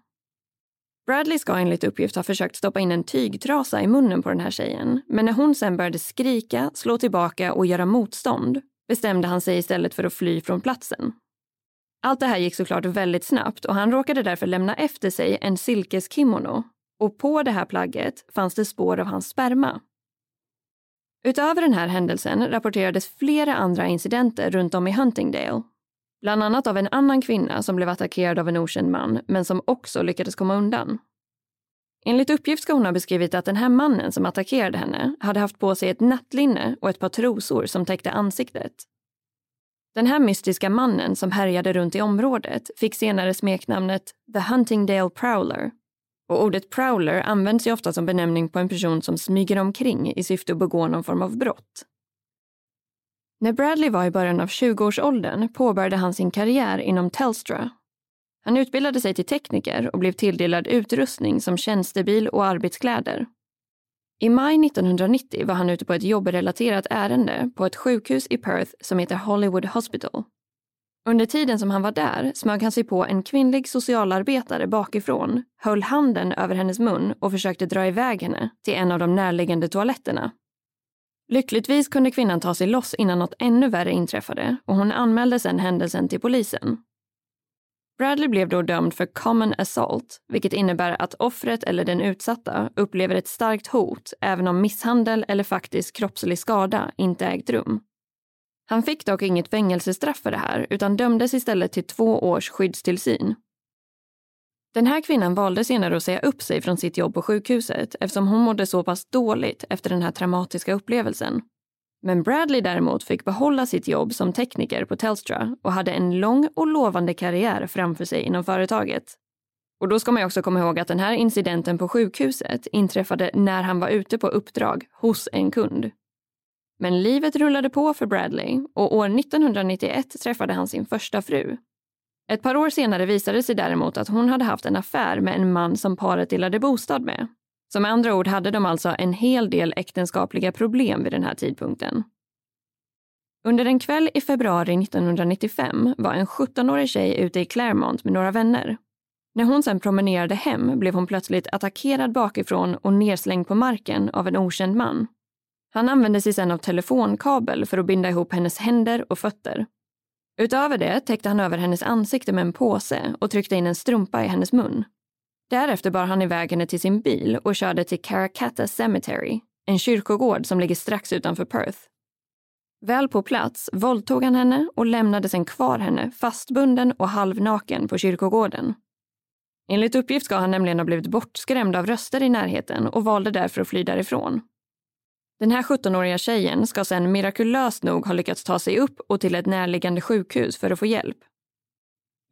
Bradley ska enligt uppgift ha försökt stoppa in en tygtrasa i munnen på den här tjejen, men när hon sen började skrika, slå tillbaka och göra motstånd bestämde han sig istället för att fly från platsen. Allt det här gick såklart väldigt snabbt och han råkade därför lämna efter sig en silkeskimono. Och på det här plagget fanns det spår av hans sperma. Utöver den här händelsen rapporterades flera andra incidenter runt om i Huntingdale. Bland annat av en annan kvinna som blev attackerad av en okänd man men som också lyckades komma undan. Enligt uppgift ska hon ha beskrivit att den här mannen som attackerade henne hade haft på sig ett nattlinne och ett par trosor som täckte ansiktet. Den här mystiska mannen som härjade runt i området fick senare smeknamnet The Huntingdale Prowler. Och ordet prowler används ju ofta som benämning på en person som smyger omkring i syfte att begå någon form av brott. När Bradley var i början av 20-årsåldern påbörjade han sin karriär inom Telstra han utbildade sig till tekniker och blev tilldelad utrustning som tjänstebil och arbetskläder. I maj 1990 var han ute på ett jobbrelaterat ärende på ett sjukhus i Perth som heter Hollywood Hospital. Under tiden som han var där smög han sig på en kvinnlig socialarbetare bakifrån, höll handen över hennes mun och försökte dra iväg henne till en av de närliggande toaletterna. Lyckligtvis kunde kvinnan ta sig loss innan något ännu värre inträffade och hon anmälde sedan händelsen till polisen. Bradley blev då dömd för common assault, vilket innebär att offret eller den utsatta upplever ett starkt hot även om misshandel eller faktisk kroppslig skada inte ägt rum. Han fick dock inget fängelsestraff för det här utan dömdes istället till två års skyddstillsyn. Den här kvinnan valde senare att säga upp sig från sitt jobb på sjukhuset eftersom hon mådde så pass dåligt efter den här traumatiska upplevelsen. Men Bradley däremot fick behålla sitt jobb som tekniker på Telstra och hade en lång och lovande karriär framför sig inom företaget. Och då ska man också komma ihåg att den här incidenten på sjukhuset inträffade när han var ute på uppdrag hos en kund. Men livet rullade på för Bradley och år 1991 träffade han sin första fru. Ett par år senare visade det sig däremot att hon hade haft en affär med en man som paret delade bostad med. Så med andra ord hade de alltså en hel del äktenskapliga problem vid den här tidpunkten. Under en kväll i februari 1995 var en 17-årig tjej ute i Claremont med några vänner. När hon sen promenerade hem blev hon plötsligt attackerad bakifrån och nerslängd på marken av en okänd man. Han använde sig sen av telefonkabel för att binda ihop hennes händer och fötter. Utöver det täckte han över hennes ansikte med en påse och tryckte in en strumpa i hennes mun. Därefter bar han iväg henne till sin bil och körde till Karakata Cemetery, en kyrkogård som ligger strax utanför Perth. Väl på plats våldtog han henne och lämnade sen kvar henne fastbunden och halvnaken på kyrkogården. Enligt uppgift ska han nämligen ha blivit bortskrämd av röster i närheten och valde därför att fly därifrån. Den här 17-åriga tjejen ska sen mirakulöst nog ha lyckats ta sig upp och till ett närliggande sjukhus för att få hjälp.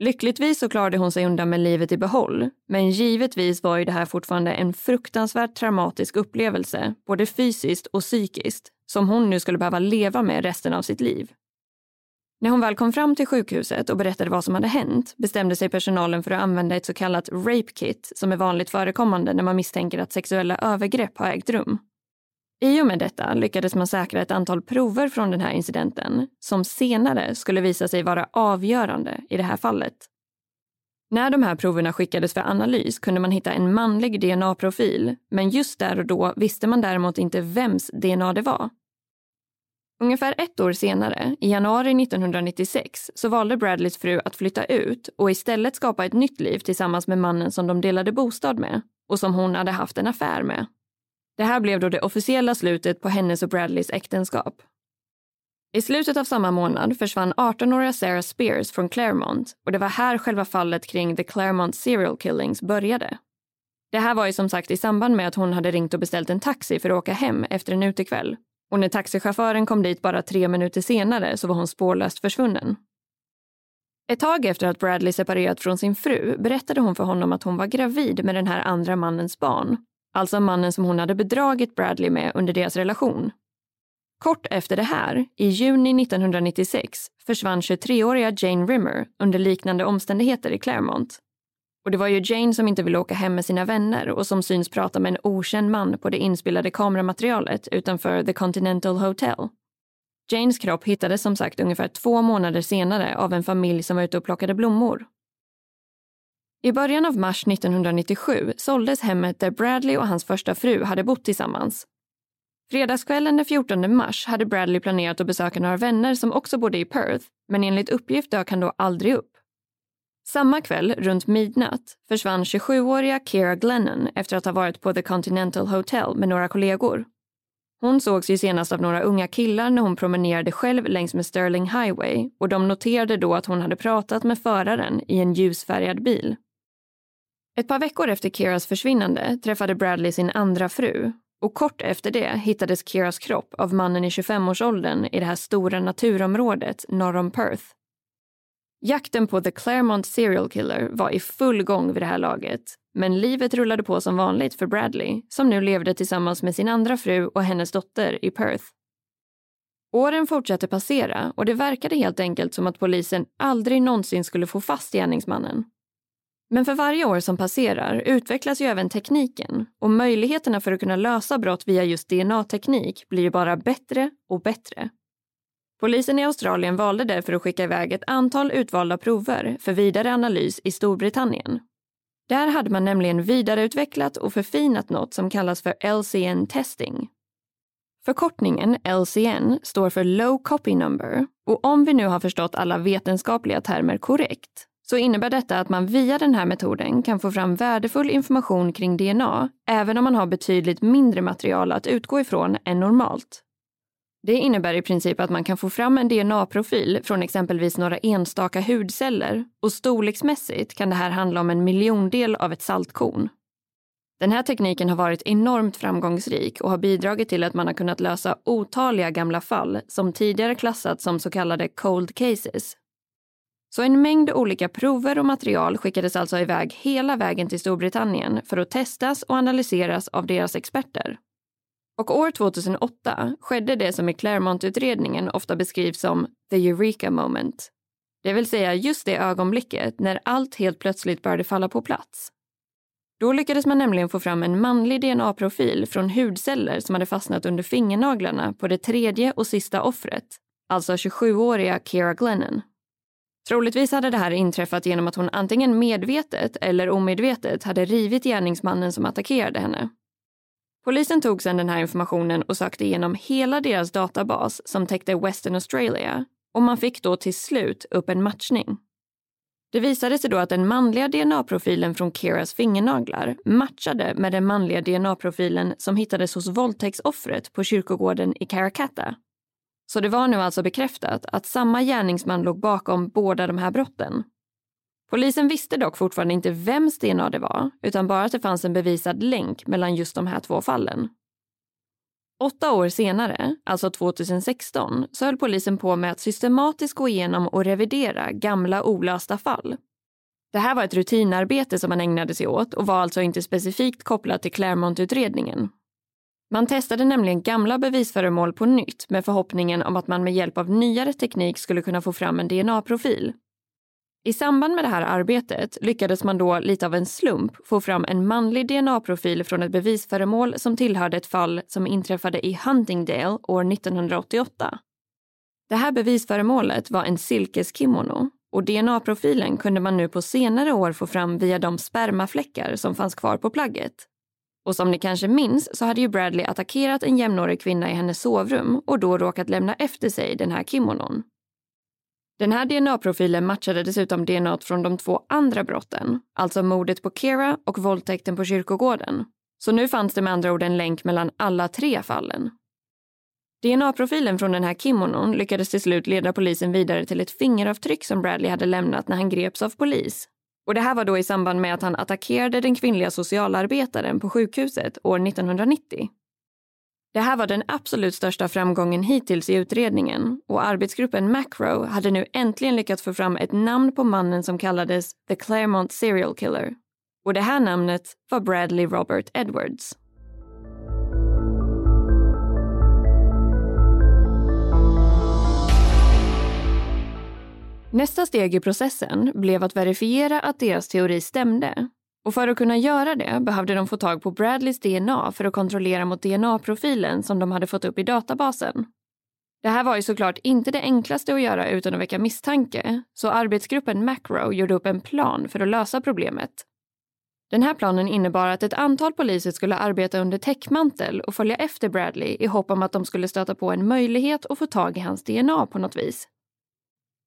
Lyckligtvis så klarade hon sig undan med livet i behåll, men givetvis var ju det här fortfarande en fruktansvärt traumatisk upplevelse, både fysiskt och psykiskt, som hon nu skulle behöva leva med resten av sitt liv. När hon väl kom fram till sjukhuset och berättade vad som hade hänt bestämde sig personalen för att använda ett så kallat rape kit som är vanligt förekommande när man misstänker att sexuella övergrepp har ägt rum. I och med detta lyckades man säkra ett antal prover från den här incidenten som senare skulle visa sig vara avgörande i det här fallet. När de här proverna skickades för analys kunde man hitta en manlig DNA-profil men just där och då visste man däremot inte vems DNA det var. Ungefär ett år senare, i januari 1996, så valde Bradleys fru att flytta ut och istället skapa ett nytt liv tillsammans med mannen som de delade bostad med och som hon hade haft en affär med. Det här blev då det officiella slutet på hennes och Bradleys äktenskap. I slutet av samma månad försvann 18-åriga Sarah Spears från Claremont och det var här själva fallet kring The Claremont Serial Killings började. Det här var ju som sagt i samband med att hon hade ringt och beställt en taxi för att åka hem efter en utekväll. Och när taxichauffören kom dit bara tre minuter senare så var hon spårlöst försvunnen. Ett tag efter att Bradley separerat från sin fru berättade hon för honom att hon var gravid med den här andra mannens barn alltså mannen som hon hade bedragit Bradley med under deras relation. Kort efter det här, i juni 1996, försvann 23-åriga Jane Rimmer under liknande omständigheter i Claremont. Och det var ju Jane som inte ville åka hem med sina vänner och som syns prata med en okänd man på det inspelade kameramaterialet utanför The Continental Hotel. Janes kropp hittades som sagt ungefär två månader senare av en familj som var ute och plockade blommor. I början av mars 1997 såldes hemmet där Bradley och hans första fru hade bott tillsammans. Fredagskvällen den 14 mars hade Bradley planerat att besöka några vänner som också bodde i Perth, men enligt uppgift dök han då aldrig upp. Samma kväll, runt midnatt, försvann 27-åriga Kira Glennon efter att ha varit på The Continental Hotel med några kollegor. Hon sågs ju senast av några unga killar när hon promenerade själv längs med Sterling Highway och de noterade då att hon hade pratat med föraren i en ljusfärgad bil. Ett par veckor efter Kiras försvinnande träffade Bradley sin andra fru och kort efter det hittades Kiras kropp av mannen i 25-årsåldern i det här stora naturområdet norr om Perth. Jakten på The Claremont Serial Killer var i full gång vid det här laget men livet rullade på som vanligt för Bradley som nu levde tillsammans med sin andra fru och hennes dotter i Perth. Åren fortsatte passera och det verkade helt enkelt som att polisen aldrig någonsin skulle få fast gärningsmannen. Men för varje år som passerar utvecklas ju även tekniken och möjligheterna för att kunna lösa brott via just DNA-teknik blir ju bara bättre och bättre. Polisen i Australien valde därför att skicka iväg ett antal utvalda prover för vidare analys i Storbritannien. Där hade man nämligen vidareutvecklat och förfinat något som kallas för LCN testing. Förkortningen LCN står för Low Copy Number och om vi nu har förstått alla vetenskapliga termer korrekt så innebär detta att man via den här metoden kan få fram värdefull information kring DNA även om man har betydligt mindre material att utgå ifrån än normalt. Det innebär i princip att man kan få fram en DNA-profil från exempelvis några enstaka hudceller och storleksmässigt kan det här handla om en miljondel av ett saltkorn. Den här tekniken har varit enormt framgångsrik och har bidragit till att man har kunnat lösa otaliga gamla fall som tidigare klassats som så kallade cold cases. Så en mängd olika prover och material skickades alltså iväg hela vägen till Storbritannien för att testas och analyseras av deras experter. Och år 2008 skedde det som i Claremont-utredningen ofta beskrivs som the Eureka moment. Det vill säga just det ögonblicket när allt helt plötsligt började falla på plats. Då lyckades man nämligen få fram en manlig DNA-profil från hudceller som hade fastnat under fingernaglarna på det tredje och sista offret, alltså 27-åriga Kira Glennon. Troligtvis hade det här inträffat genom att hon antingen medvetet eller omedvetet hade rivit gärningsmannen som attackerade henne. Polisen tog sedan den här informationen och sökte igenom hela deras databas som täckte Western Australia och man fick då till slut upp en matchning. Det visade sig då att den manliga DNA-profilen från Keras fingernaglar matchade med den manliga DNA-profilen som hittades hos våldtäktsoffret på kyrkogården i Karakata så det var nu alltså bekräftat att samma gärningsman låg bakom båda de här brotten. Polisen visste dock fortfarande inte vems DNA det var, utan bara att det fanns en bevisad länk mellan just de här två fallen. Åtta år senare, alltså 2016, så höll polisen på med att systematiskt gå igenom och revidera gamla olösta fall. Det här var ett rutinarbete som man ägnade sig åt och var alltså inte specifikt kopplat till Claremont-utredningen. Man testade nämligen gamla bevisföremål på nytt med förhoppningen om att man med hjälp av nyare teknik skulle kunna få fram en DNA-profil. I samband med det här arbetet lyckades man då lite av en slump få fram en manlig DNA-profil från ett bevisföremål som tillhörde ett fall som inträffade i Huntingdale år 1988. Det här bevisföremålet var en silkeskimono och DNA-profilen kunde man nu på senare år få fram via de spermafläckar som fanns kvar på plagget. Och som ni kanske minns så hade ju Bradley attackerat en jämnårig kvinna i hennes sovrum och då råkat lämna efter sig den här kimonon. Den här DNA-profilen matchade dessutom DNA från de två andra brotten, alltså mordet på Kira och våldtäkten på kyrkogården. Så nu fanns det med andra ord en länk mellan alla tre fallen. DNA-profilen från den här kimonon lyckades till slut leda polisen vidare till ett fingeravtryck som Bradley hade lämnat när han greps av polis. Och det här var då i samband med att han attackerade den kvinnliga socialarbetaren på sjukhuset år 1990. Det här var den absolut största framgången hittills i utredningen och arbetsgruppen Macro hade nu äntligen lyckats få fram ett namn på mannen som kallades The Claremont Serial Killer. Och det här namnet var Bradley Robert Edwards. Nästa steg i processen blev att verifiera att deras teori stämde och för att kunna göra det behövde de få tag på Bradleys DNA för att kontrollera mot DNA-profilen som de hade fått upp i databasen. Det här var ju såklart inte det enklaste att göra utan att väcka misstanke, så arbetsgruppen Macro gjorde upp en plan för att lösa problemet. Den här planen innebar att ett antal poliser skulle arbeta under täckmantel och följa efter Bradley i hopp om att de skulle stöta på en möjlighet att få tag i hans DNA på något vis.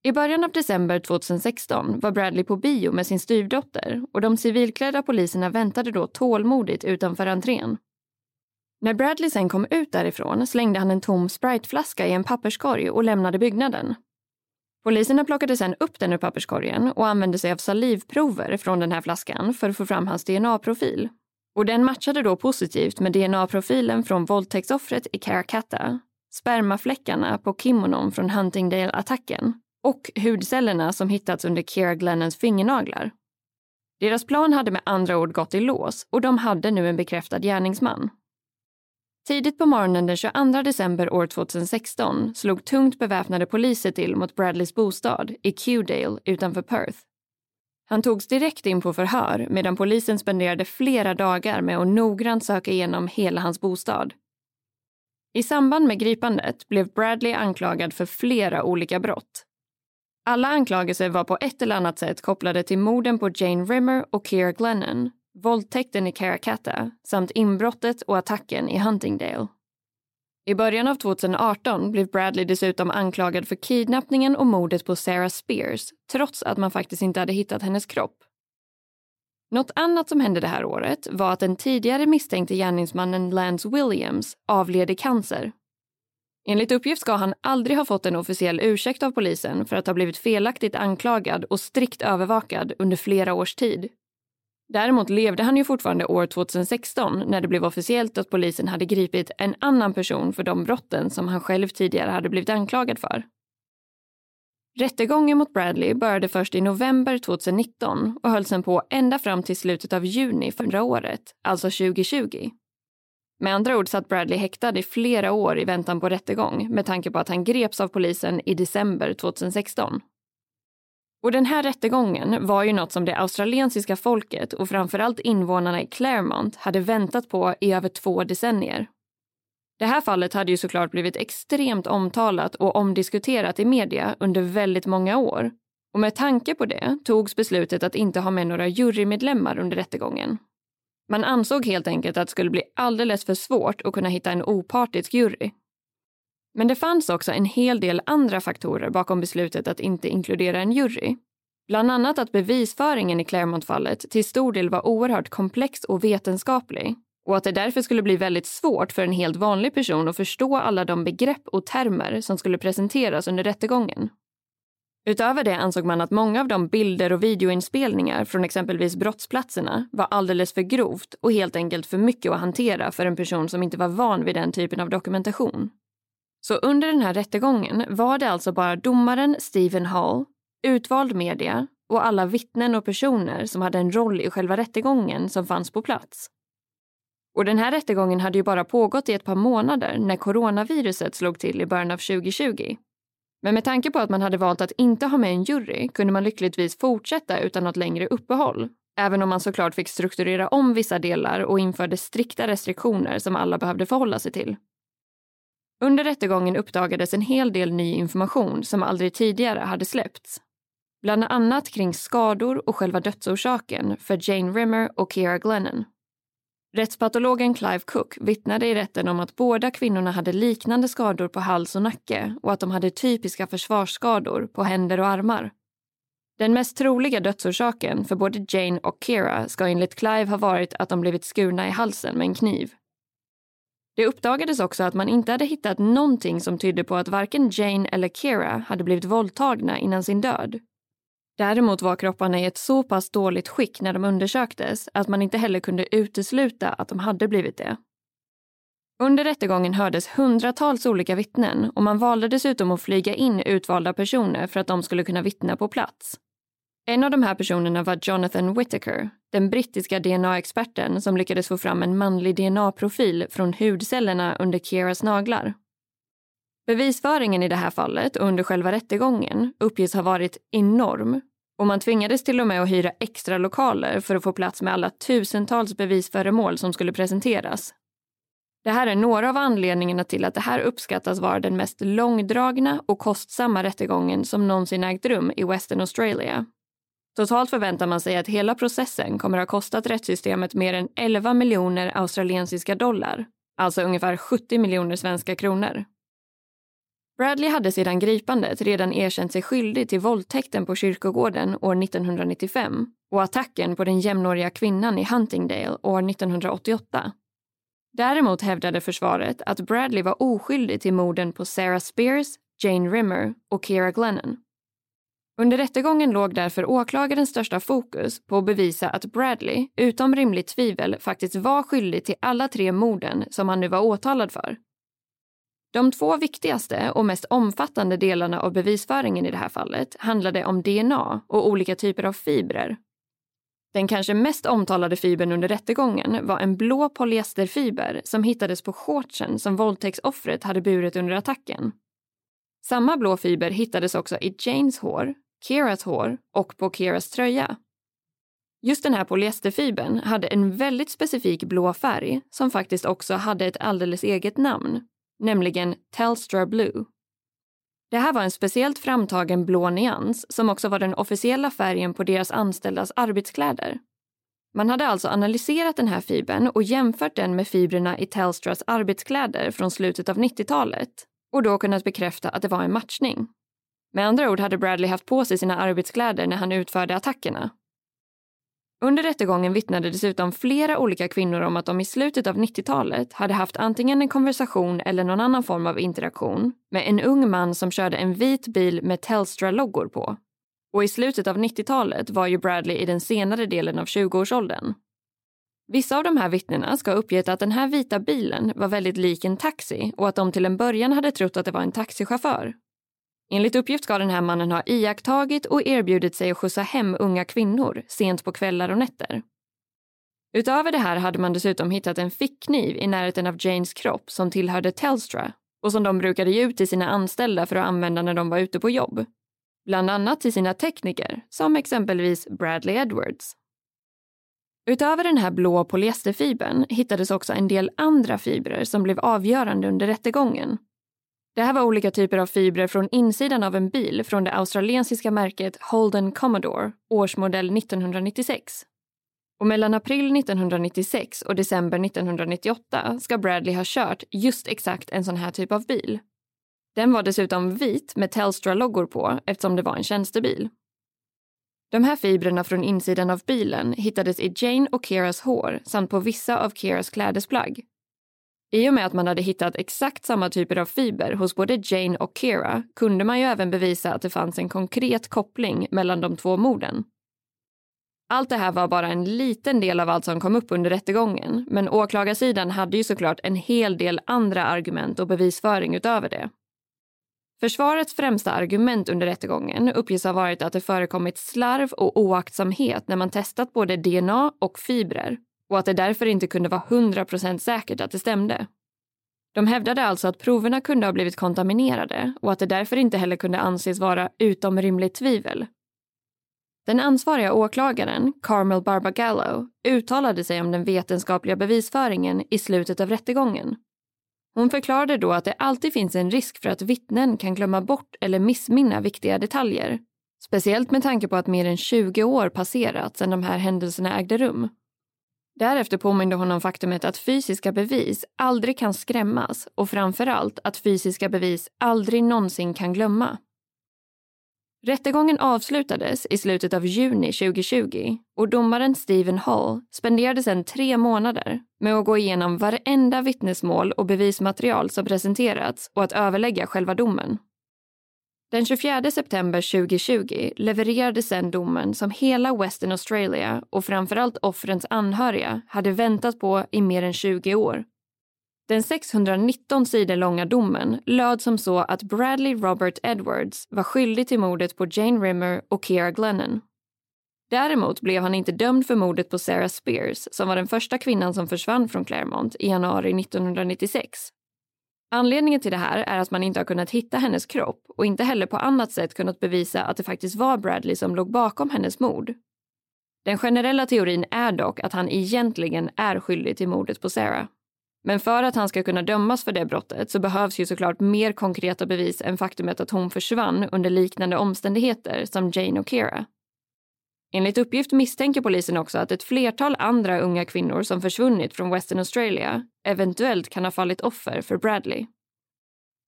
I början av december 2016 var Bradley på bio med sin styvdotter och de civilklädda poliserna väntade då tålmodigt utanför entrén. När Bradley sen kom ut därifrån slängde han en tom spriteflaska i en papperskorg och lämnade byggnaden. Poliserna plockade sen upp den ur papperskorgen och använde sig av salivprover från den här flaskan för att få fram hans DNA-profil. Och den matchade då positivt med DNA-profilen från våldtäktsoffret i Karakatta, spermafläckarna på kimonon från Huntingdale-attacken och hudcellerna som hittats under Kira Glennons fingernaglar. Deras plan hade med andra ord gått i lås och de hade nu en bekräftad gärningsman. Tidigt på morgonen den 22 december år 2016 slog tungt beväpnade poliser till mot Bradleys bostad i Kewdale utanför Perth. Han togs direkt in på förhör medan polisen spenderade flera dagar med att noggrant söka igenom hela hans bostad. I samband med gripandet blev Bradley anklagad för flera olika brott alla anklagelser var på ett eller annat sätt kopplade till morden på Jane Rimmer och Keir Glennon, våldtäkten i Karakatta samt inbrottet och attacken i Huntingdale. I början av 2018 blev Bradley dessutom anklagad för kidnappningen och mordet på Sarah Spears trots att man faktiskt inte hade hittat hennes kropp. Något annat som hände det här året var att den tidigare misstänkte gärningsmannen Lance Williams avled i cancer Enligt uppgift ska han aldrig ha fått en officiell ursäkt av polisen för att ha blivit felaktigt anklagad och strikt övervakad under flera års tid. Däremot levde han ju fortfarande år 2016 när det blev officiellt att polisen hade gripit en annan person för de brotten som han själv tidigare hade blivit anklagad för. Rättegången mot Bradley började först i november 2019 och höll sedan på ända fram till slutet av juni förra året, alltså 2020. Med andra ord satt Bradley häktad i flera år i väntan på rättegång med tanke på att han greps av polisen i december 2016. Och den här rättegången var ju något som det australiensiska folket och framförallt invånarna i Claremont hade väntat på i över två decennier. Det här fallet hade ju såklart blivit extremt omtalat och omdiskuterat i media under väldigt många år. Och med tanke på det togs beslutet att inte ha med några jurymedlemmar under rättegången. Man ansåg helt enkelt att det skulle bli alldeles för svårt att kunna hitta en opartisk jury. Men det fanns också en hel del andra faktorer bakom beslutet att inte inkludera en jury. Bland annat att bevisföringen i Claremont-fallet till stor del var oerhört komplex och vetenskaplig och att det därför skulle bli väldigt svårt för en helt vanlig person att förstå alla de begrepp och termer som skulle presenteras under rättegången. Utöver det ansåg man att många av de bilder och videoinspelningar från exempelvis brottsplatserna var alldeles för grovt och helt enkelt för mycket att hantera för en person som inte var van vid den typen av dokumentation. Så under den här rättegången var det alltså bara domaren Stephen Hall, utvald media och alla vittnen och personer som hade en roll i själva rättegången som fanns på plats. Och den här rättegången hade ju bara pågått i ett par månader när coronaviruset slog till i början av 2020. Men med tanke på att man hade valt att inte ha med en jury kunde man lyckligtvis fortsätta utan något längre uppehåll. Även om man såklart fick strukturera om vissa delar och införde strikta restriktioner som alla behövde förhålla sig till. Under rättegången uppdagades en hel del ny information som aldrig tidigare hade släppts. Bland annat kring skador och själva dödsorsaken för Jane Rimmer och Kiera Glennon. Rättspatologen Clive Cook vittnade i rätten om att båda kvinnorna hade liknande skador på hals och nacke och att de hade typiska försvarsskador på händer och armar. Den mest troliga dödsorsaken för både Jane och Kira ska enligt Clive ha varit att de blivit skurna i halsen med en kniv. Det uppdagades också att man inte hade hittat någonting som tydde på att varken Jane eller Kira hade blivit våldtagna innan sin död. Däremot var kropparna i ett så pass dåligt skick när de undersöktes att man inte heller kunde utesluta att de hade blivit det. Under rättegången hördes hundratals olika vittnen och man valde dessutom att flyga in utvalda personer för att de skulle kunna vittna på plats. En av de här personerna var Jonathan Whittaker, den brittiska DNA-experten som lyckades få fram en manlig DNA-profil från hudcellerna under Kieras naglar. Bevisföringen i det här fallet och under själva rättegången uppges ha varit enorm och man tvingades till och med att hyra extra lokaler för att få plats med alla tusentals bevisföremål som skulle presenteras. Det här är några av anledningarna till att det här uppskattas vara den mest långdragna och kostsamma rättegången som någonsin ägt rum i Western Australia. Totalt förväntar man sig att hela processen kommer att ha kostat rättssystemet mer än 11 miljoner australiensiska dollar, alltså ungefär 70 miljoner svenska kronor. Bradley hade sedan gripandet redan erkänt sig skyldig till våldtäkten på kyrkogården år 1995 och attacken på den jämnåriga kvinnan i Huntingdale år 1988. Däremot hävdade försvaret att Bradley var oskyldig till morden på Sarah Spears, Jane Rimmer och Kira Glennon. Under rättegången låg därför åklagarens största fokus på att bevisa att Bradley, utom rimligt tvivel, faktiskt var skyldig till alla tre morden som han nu var åtalad för. De två viktigaste och mest omfattande delarna av bevisföringen i det här fallet handlade om DNA och olika typer av fibrer. Den kanske mest omtalade fibern under rättegången var en blå polyesterfiber som hittades på shortsen som våldtäktsoffret hade burit under attacken. Samma blå fiber hittades också i Janes hår, Kiras hår och på Kiras tröja. Just den här polyesterfibern hade en väldigt specifik blå färg som faktiskt också hade ett alldeles eget namn nämligen Telstra Blue. Det här var en speciellt framtagen blå nyans som också var den officiella färgen på deras anställdas arbetskläder. Man hade alltså analyserat den här fibern och jämfört den med fibrerna i Telstras arbetskläder från slutet av 90-talet och då kunnat bekräfta att det var en matchning. Med andra ord hade Bradley haft på sig sina arbetskläder när han utförde attackerna. Under rättegången vittnade dessutom flera olika kvinnor om att de i slutet av 90-talet hade haft antingen en konversation eller någon annan form av interaktion med en ung man som körde en vit bil med Telstra-loggor på. Och i slutet av 90-talet var ju Bradley i den senare delen av 20-årsåldern. Vissa av de här vittnena ska ha uppgett att den här vita bilen var väldigt lik en taxi och att de till en början hade trott att det var en taxichaufför. Enligt uppgift ska den här mannen ha iakttagit och erbjudit sig att skjutsa hem unga kvinnor sent på kvällar och nätter. Utöver det här hade man dessutom hittat en fickkniv i närheten av Janes kropp som tillhörde Telstra och som de brukade ge ut till sina anställda för att använda när de var ute på jobb. Bland annat till sina tekniker, som exempelvis Bradley Edwards. Utöver den här blå polyesterfibern hittades också en del andra fibrer som blev avgörande under rättegången. Det här var olika typer av fibrer från insidan av en bil från det australiensiska märket Holden Commodore, årsmodell 1996. Och mellan april 1996 och december 1998 ska Bradley ha kört just exakt en sån här typ av bil. Den var dessutom vit med Telstra-loggor på eftersom det var en tjänstebil. De här fibrerna från insidan av bilen hittades i Jane och Keras hår samt på vissa av Keras klädesplagg. I och med att man hade hittat exakt samma typer av fiber hos både Jane och Kira kunde man ju även bevisa att det fanns en konkret koppling mellan de två morden. Allt det här var bara en liten del av allt som kom upp under rättegången men åklagarsidan hade ju såklart en hel del andra argument och bevisföring utöver det. Försvarets främsta argument under rättegången uppges ha varit att det förekommit slarv och oaktsamhet när man testat både DNA och fibrer och att det därför inte kunde vara 100% säkert att det stämde. De hävdade alltså att proverna kunde ha blivit kontaminerade och att det därför inte heller kunde anses vara utom rimligt tvivel. Den ansvariga åklagaren, Carmel Barbagallo, uttalade sig om den vetenskapliga bevisföringen i slutet av rättegången hon förklarade då att det alltid finns en risk för att vittnen kan glömma bort eller missminna viktiga detaljer. Speciellt med tanke på att mer än 20 år passerat sedan de här händelserna ägde rum. Därefter påminde hon om faktumet att fysiska bevis aldrig kan skrämmas och framförallt att fysiska bevis aldrig någonsin kan glömma. Rättegången avslutades i slutet av juni 2020 och domaren Stephen Hall spenderade sedan tre månader med att gå igenom varenda vittnesmål och bevismaterial som presenterats och att överlägga själva domen. Den 24 september 2020 levererades sedan domen som hela Western Australia och framförallt offrens anhöriga hade väntat på i mer än 20 år den 619 sidor långa domen löd som så att Bradley Robert Edwards var skyldig till mordet på Jane Rimmer och Keira Glennon. Däremot blev han inte dömd för mordet på Sarah Spears som var den första kvinnan som försvann från Claremont i januari 1996. Anledningen till det här är att man inte har kunnat hitta hennes kropp och inte heller på annat sätt kunnat bevisa att det faktiskt var Bradley som låg bakom hennes mord. Den generella teorin är dock att han egentligen är skyldig till mordet på Sarah. Men för att han ska kunna dömas för det brottet så behövs ju såklart mer konkreta bevis än faktumet att hon försvann under liknande omständigheter som Jane och Kira. Enligt uppgift misstänker polisen också att ett flertal andra unga kvinnor som försvunnit från Western Australia eventuellt kan ha fallit offer för Bradley.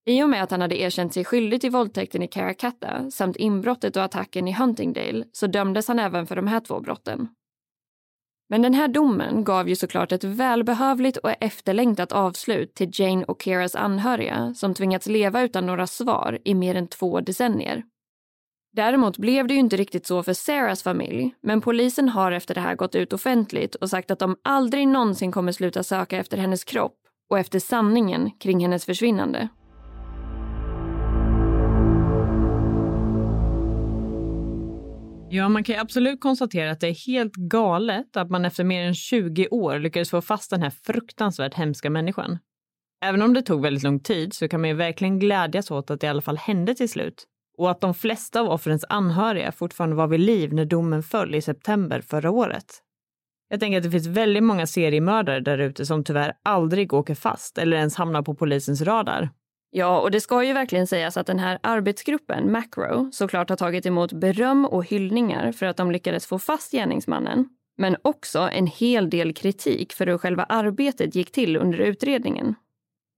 I och med att han hade erkänt sig skyldig till våldtäkten i Karakatta samt inbrottet och attacken i Huntingdale så dömdes han även för de här två brotten. Men den här domen gav ju såklart ett välbehövligt och efterlängtat avslut till Jane och Keras anhöriga som tvingats leva utan några svar i mer än två decennier. Däremot blev det ju inte riktigt så för Sarahs familj, men polisen har efter det här gått ut offentligt och sagt att de aldrig någonsin kommer sluta söka efter hennes kropp och efter sanningen kring hennes försvinnande. Ja, man kan absolut konstatera att det är helt galet att man efter mer än 20 år lyckades få fast den här fruktansvärt hemska människan. Även om det tog väldigt lång tid så kan man ju verkligen glädjas åt att det i alla fall hände till slut. Och att de flesta av offrens anhöriga fortfarande var vid liv när domen föll i september förra året. Jag tänker att det finns väldigt många seriemördare där ute som tyvärr aldrig åker fast eller ens hamnar på polisens radar. Ja, och det ska ju verkligen sägas att den här arbetsgruppen, Macro, såklart har tagit emot beröm och hyllningar för att de lyckades få fast gärningsmannen. Men också en hel del kritik för hur själva arbetet gick till under utredningen.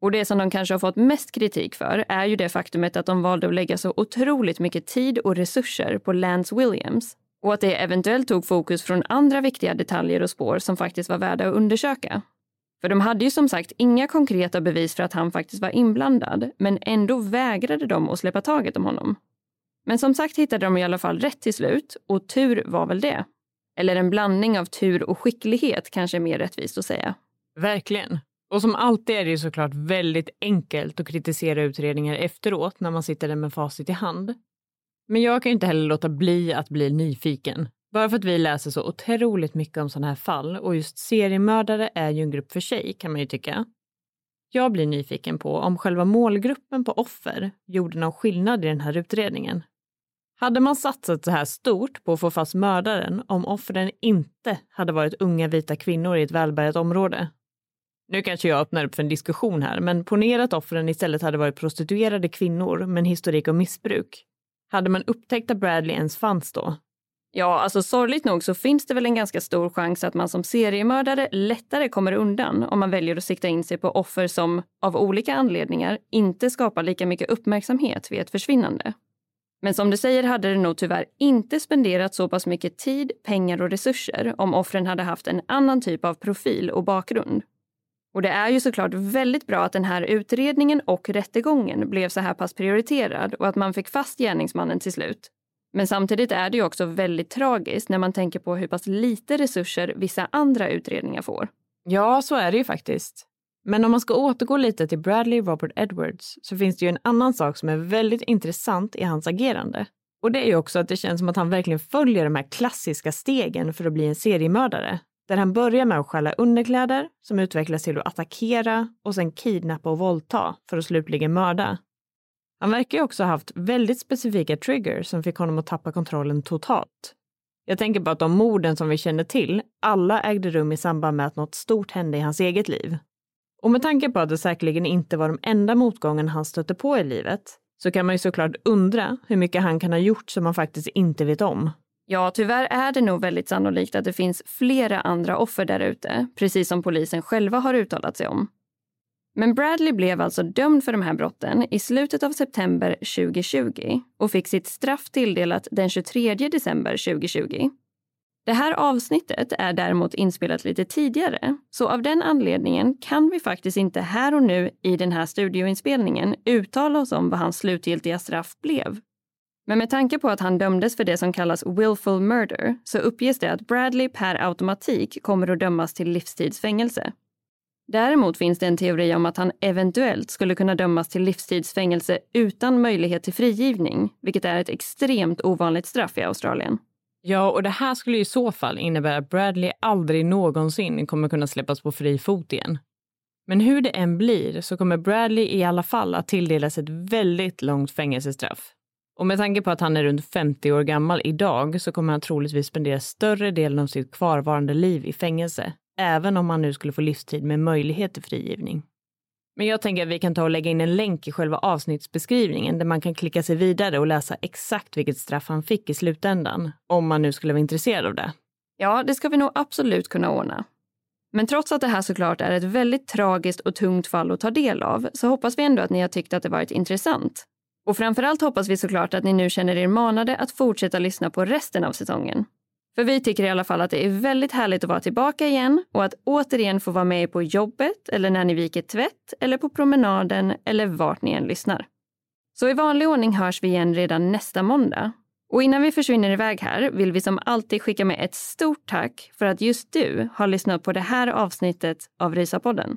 Och det som de kanske har fått mest kritik för är ju det faktumet att de valde att lägga så otroligt mycket tid och resurser på Lance Williams Och att det eventuellt tog fokus från andra viktiga detaljer och spår som faktiskt var värda att undersöka. För de hade ju som sagt inga konkreta bevis för att han faktiskt var inblandad, men ändå vägrade de att släppa taget om honom. Men som sagt hittade de i alla fall rätt till slut, och tur var väl det. Eller en blandning av tur och skicklighet kanske är mer rättvist att säga. Verkligen. Och som alltid är det ju såklart väldigt enkelt att kritisera utredningar efteråt när man sitter där med facit i hand. Men jag kan ju inte heller låta bli att bli nyfiken. Bara för att vi läser så otroligt mycket om sådana här fall och just seriemördare är ju en grupp för sig kan man ju tycka. Jag blir nyfiken på om själva målgruppen på offer gjorde någon skillnad i den här utredningen. Hade man satsat så här stort på att få fast mördaren om offren inte hade varit unga vita kvinnor i ett välbärgat område? Nu kanske jag öppnar upp för en diskussion här, men ponera att offren istället hade varit prostituerade kvinnor med en historik av missbruk. Hade man upptäckt att Bradley ens fanns då? Ja, alltså sorgligt nog så finns det väl en ganska stor chans att man som seriemördare lättare kommer undan om man väljer att sikta in sig på offer som av olika anledningar inte skapar lika mycket uppmärksamhet vid ett försvinnande. Men som du säger hade det nog tyvärr inte spenderat så pass mycket tid, pengar och resurser om offren hade haft en annan typ av profil och bakgrund. Och det är ju såklart väldigt bra att den här utredningen och rättegången blev så här pass prioriterad och att man fick fast gärningsmannen till slut. Men samtidigt är det ju också väldigt tragiskt när man tänker på hur pass lite resurser vissa andra utredningar får. Ja, så är det ju faktiskt. Men om man ska återgå lite till Bradley Robert Edwards så finns det ju en annan sak som är väldigt intressant i hans agerande. Och det är ju också att det känns som att han verkligen följer de här klassiska stegen för att bli en seriemördare. Där han börjar med att stjäla underkläder som utvecklas till att attackera och sen kidnappa och våldta för att slutligen mörda. Han verkar ju också ha haft väldigt specifika triggers som fick honom att tappa kontrollen totalt. Jag tänker på att de morden som vi känner till, alla ägde rum i samband med att något stort hände i hans eget liv. Och med tanke på att det säkerligen inte var de enda motgången han stötte på i livet, så kan man ju såklart undra hur mycket han kan ha gjort som man faktiskt inte vet om. Ja, tyvärr är det nog väldigt sannolikt att det finns flera andra offer där ute, precis som polisen själva har uttalat sig om. Men Bradley blev alltså dömd för de här brotten i slutet av september 2020 och fick sitt straff tilldelat den 23 december 2020. Det här avsnittet är däremot inspelat lite tidigare, så av den anledningen kan vi faktiskt inte här och nu i den här studioinspelningen uttala oss om vad hans slutgiltiga straff blev. Men med tanke på att han dömdes för det som kallas willful murder så uppges det att Bradley per automatik kommer att dömas till livstidsfängelse. Däremot finns det en teori om att han eventuellt skulle kunna dömas till livstidsfängelse utan möjlighet till frigivning, vilket är ett extremt ovanligt straff i Australien. Ja, och det här skulle i så fall innebära att Bradley aldrig någonsin kommer kunna släppas på fri fot igen. Men hur det än blir så kommer Bradley i alla fall att tilldelas ett väldigt långt fängelsestraff. Och med tanke på att han är runt 50 år gammal idag så kommer han troligtvis spendera större delen av sitt kvarvarande liv i fängelse, även om han nu skulle få livstid med möjlighet till frigivning. Men jag tänker att vi kan ta och lägga in en länk i själva avsnittsbeskrivningen där man kan klicka sig vidare och läsa exakt vilket straff han fick i slutändan, om man nu skulle vara intresserad av det. Ja, det ska vi nog absolut kunna ordna. Men trots att det här såklart är ett väldigt tragiskt och tungt fall att ta del av så hoppas vi ändå att ni har tyckt att det varit intressant. Och framförallt hoppas vi såklart att ni nu känner er manade att fortsätta lyssna på resten av säsongen. För vi tycker i alla fall att det är väldigt härligt att vara tillbaka igen och att återigen få vara med på jobbet eller när ni viker tvätt eller på promenaden eller vart ni än lyssnar. Så i vanlig ordning hörs vi igen redan nästa måndag. Och innan vi försvinner iväg här vill vi som alltid skicka med ett stort tack för att just du har lyssnat på det här avsnittet av Rysapodden.